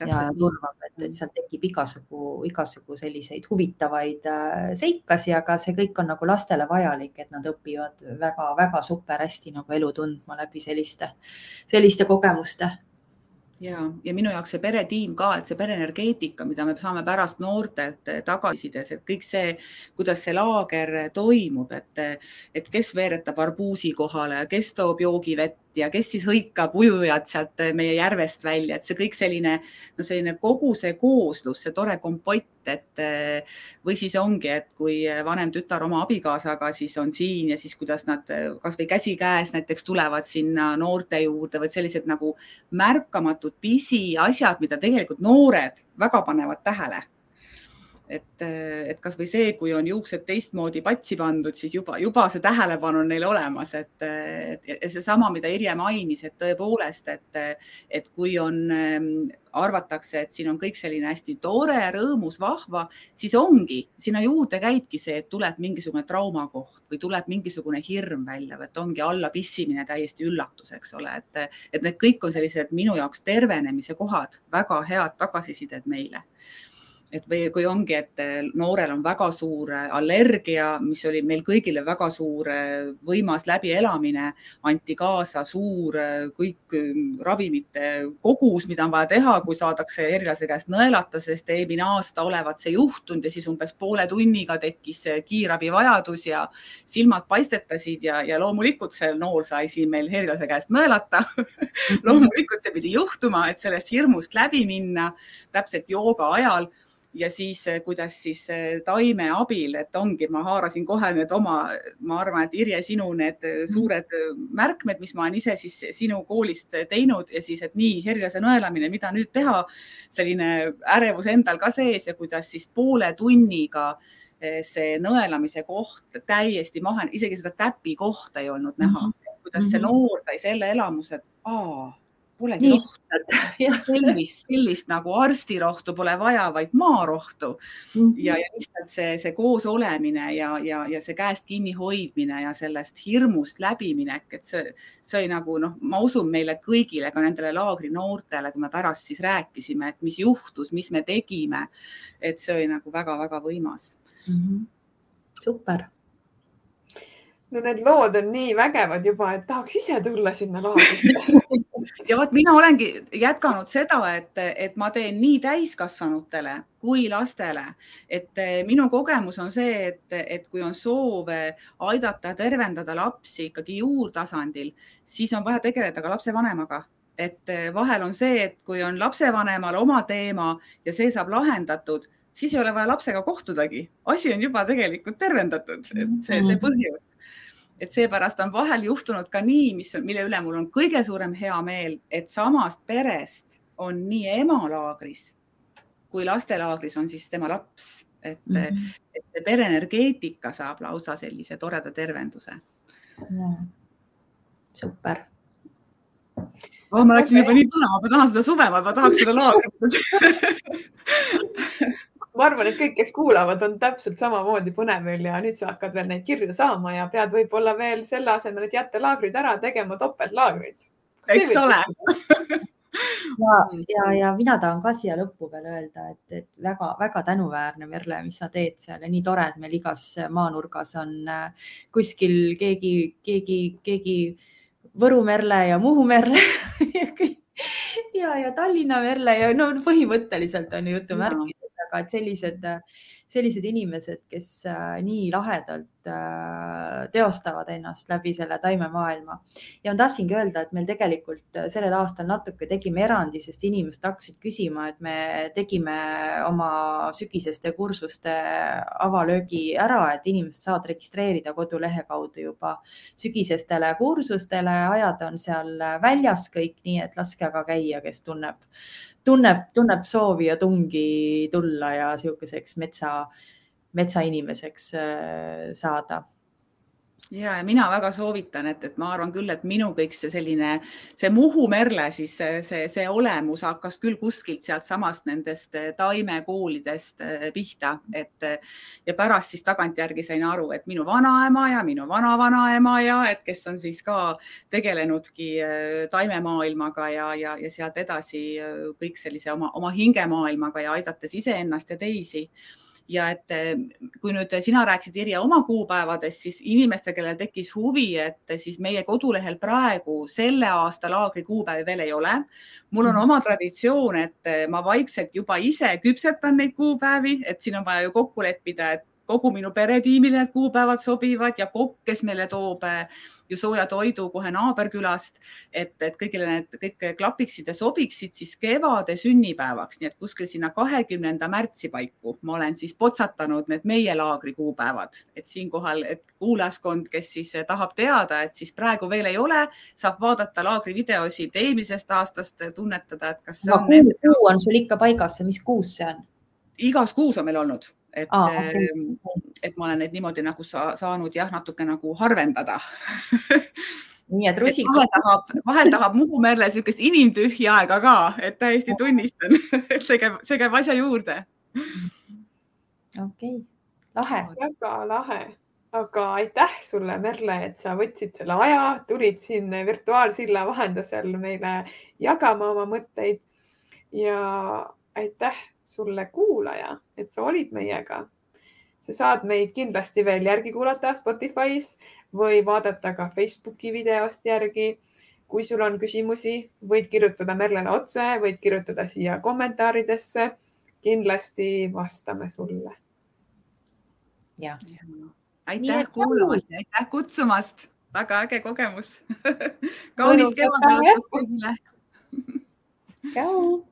ja turvab, et, et sealt tekib igasugu, igasugu selliseid huvitavaid äh, seikasi, aga see kõik on nagu lastele vajalik, et nad õpivad väga-väga super hästi nagu elu tundma läbi selliste, selliste kogemuste ja, ja minu jaoks see peretiim ka, et see pereenergeetika, mida me saame pärast noortelt tagasisides, et kõik see, kuidas see laager toimub, et, et kes veeretab arbuusi kohale, kes toob joogivett ja kes siis hõikab ujujad sealt meie järvest välja, et see kõik selline, no selline kogu see kooslus, see tore kompott, et või siis ongi, et kui vanem tütar oma abikaasaga siis on siin ja siis kuidas nad kasvõi käsikäes näiteks tulevad sinna noorte juurde või sellised nagu märkamatud pisiasjad, mida tegelikult noored väga panevad tähele et, et kasvõi see, kui on juuksed teistmoodi patsi pandud, siis juba, juba see tähelepanu on neil olemas, et, et seesama, mida Irje mainis, et tõepoolest, et, et kui on, arvatakse, et siin on kõik selline hästi tore, rõõmus, vahva, siis ongi, sinna juurde käibki see, et tuleb mingisugune traumakoht või tuleb mingisugune hirm välja või et ongi allapissimine täiesti üllatus, eks ole, et, et need kõik on sellised minu jaoks tervenemise kohad, väga head tagasisided meile et või kui ongi, et eh, noorel on väga suur eh, allergia, mis oli meil kõigile väga suur eh, võimas läbielamine, anti kaasa suur kõik ravimite kogus, mida on vaja teha, kui saadakse erilase käest nõelata, sest eelmine aasta olevat see juhtunud ja siis umbes poole tunniga tekkis kiirabivajadus ja silmad paistetasid ja, ja loomulikult see noor sai siin meil erilase käest nõelata [LAUGHS] [LAUGHS] loomulikult see pidi juhtuma, et sellest hirmust läbi minna täpselt jooga ajal ja siis eh, kuidas siis eh, taime abil, et ongi, ma haarasin kohe need oma, ma arvan, et Irje, sinu need eh, mhm. suured märkmed, mis ma olen ise siis sinu koolist teinud ja siis, et nii herjase nõelamine, mida nüüd teha, selline ärevus endal ka sees ja kuidas siis poole tunniga see nõelamise koht täiesti maha, isegi seda täpi kohta ei olnud näha mm. -hmm. kuidas see mhm. noor sai selle elamuse, et aa polegi Nii. rohtu. [LAUGHS] sellist, sellist nagu arstirohtu pole vaja, vaid maarohtu mm. -hmm. ja, ja lihtsalt see, see koos olemine ja, ja, ja see käest kinni hoidmine ja sellest hirmust läbiminek, et see, see nagu noh, ma usun meile kõigile, ka nendele laagri noortele, kui me pärast siis rääkisime, et mis juhtus, mis me tegime. et see oli nagu väga-väga võimas mm. -hmm. super no need lood on nii vägevad juba, et tahaks ise tulla sinna laagrisse [LAUGHS] ja vot mina olengi jätkanud seda, et, et ma teen nii täiskasvanutele kui lastele, et eh, minu kogemus on see, et, et kui on soov aidata ja tervendada lapsi ikkagi juurtasandil, siis on vaja tegeleda ka lapsevanemaga. Et eh, vahel on see, et kui on lapsevanemal oma teema ja see saab lahendatud, siis ei ole vaja lapsega kohtudagi, asi on juba tegelikult tervendatud, et see, see mhm. põhjus et seepärast on vahel juhtunud ka nii, mis, mille üle mul on kõige suurem heameel, et samast perest on nii ema laagris kui lastelaagris on siis tema laps, et mm, -hmm. et see pereenergeetika saab lausa sellise toreda tervenduse. super oh,. ma läksin juba nii tulema, ma tahan seda suve, ma juba tahaks seda laagrit [LAUGHS] ma arvan, et kõik, kes kuulavad, on täpselt samamoodi põnevil ja nüüd sa hakkad veel neid kirju saama ja pead võib-olla veel selle asemel, et jätta laagrid ära, tegema topeltlaagrid. eks ole. ja, ja, ja mina tahan ka siia lõppu veel öelda, et, et väga-väga tänuväärne, Merle, mis sa teed seal ja nii tore, et meil igas maanurgas on äh, kuskil keegi, keegi, keegi Võru Merle ja Muhu Merle [LAUGHS] ja, ja Tallinna Merle ja no põhimõtteliselt on ju jutumärkides, aga et sellised sellised inimesed, kes äh, nii lahedalt äh, teostavad ennast läbi selle taimemaailma. ja ma tahtsingi öelda, et meil tegelikult äh, sellel aastal natuke tegime erandi, sest inimesed hakkasid küsima, et me tegime oma sügiseste kursuste avalöögi ära, et inimesed saavad registreerida kodulehe kaudu juba sügisestele kursustele, ajad on seal väljas kõik, nii et laske aga käia, kes tunneb tunneb, tunneb soovi ja tungi tulla ja sihukeseks metsa, metsainimeseks äh, saada ja, ja mina väga soovitan, et, et ma arvan küll, et minu kõik see selline, see Muhu Merle, siis see, see, see olemus hakkas küll kuskilt sealtsamast nendest äh, taimekoolidest äh, pihta, et ja pärast siis tagantjärgi sain aru, et minu vanaema ja minu vanavanaema ja et kes on siis ka tegelenudki taimemaailmaga ja, ja, ja sealt edasi kõik sellise oma, oma hingemaailmaga ja aidates iseennast ja teisi ja et eh, kui nüüd sina rääkisid, Irja, oma kuupäevadest, siis inimestel, kellel tekkis huvi, et siis meie kodulehel praegu selle aasta laagri kuupäevi veel ei ole. mul on mhm. oma traditsioon, et eh, ma vaikselt juba ise küpsetan neid kuupäevi, et siin on vaja ju kokku leppida, et kogu minu peretiimile need kuupäevad sobivad ja kokk, kes meile toob eh, ju sooja toidu kohe naaberkülast, et, et kõigile need kõik klapiksid ja sobiksid siis kevade sünnipäevaks, nii et kuskil sinna kahekümnenda märtsi paiku ma olen siis potsatanud need meie laagri kuupäevad, et siinkohal, et kuulajaskond, kes siis tahab teada, et siis praegu veel ei ole, saab vaadata laagri videosid eelmisest aastast, tunnetada, et kas. kuu on sul ikka paigas, mis kuus see on? igas kuus on meil olnud et ah,, okay. et ma olen neid niimoodi nagu sa, saanud jah, natuke nagu harvendada [LAUGHS] nii et rusikas. vahel tahab, vahel tahab Muhu Merle niisugust inimtühja aega ka, et täiesti tunnistan, [LAUGHS] et see käib, see käib asja juurde. okei okay., lahe. väga lahe, aga aitäh sulle, Merle, et sa võtsid selle aja, tulid siin virtuaalsilla vahendusel meile jagama oma mõtteid ja aitäh sulle, kuulaja, et sa olid meiega. sa saad meid kindlasti veel järgi kuulata Spotify's või vaadata ka Facebooki videost järgi. kui sul on küsimusi, võid kirjutada Merlele otse, võid kirjutada siia kommentaaridesse. kindlasti vastame sulle. ja, ja. aitäh kuulamast ja aitäh kutsumast, väga äge kogemus [LAUGHS] kaunist kevadet kõigile. tšau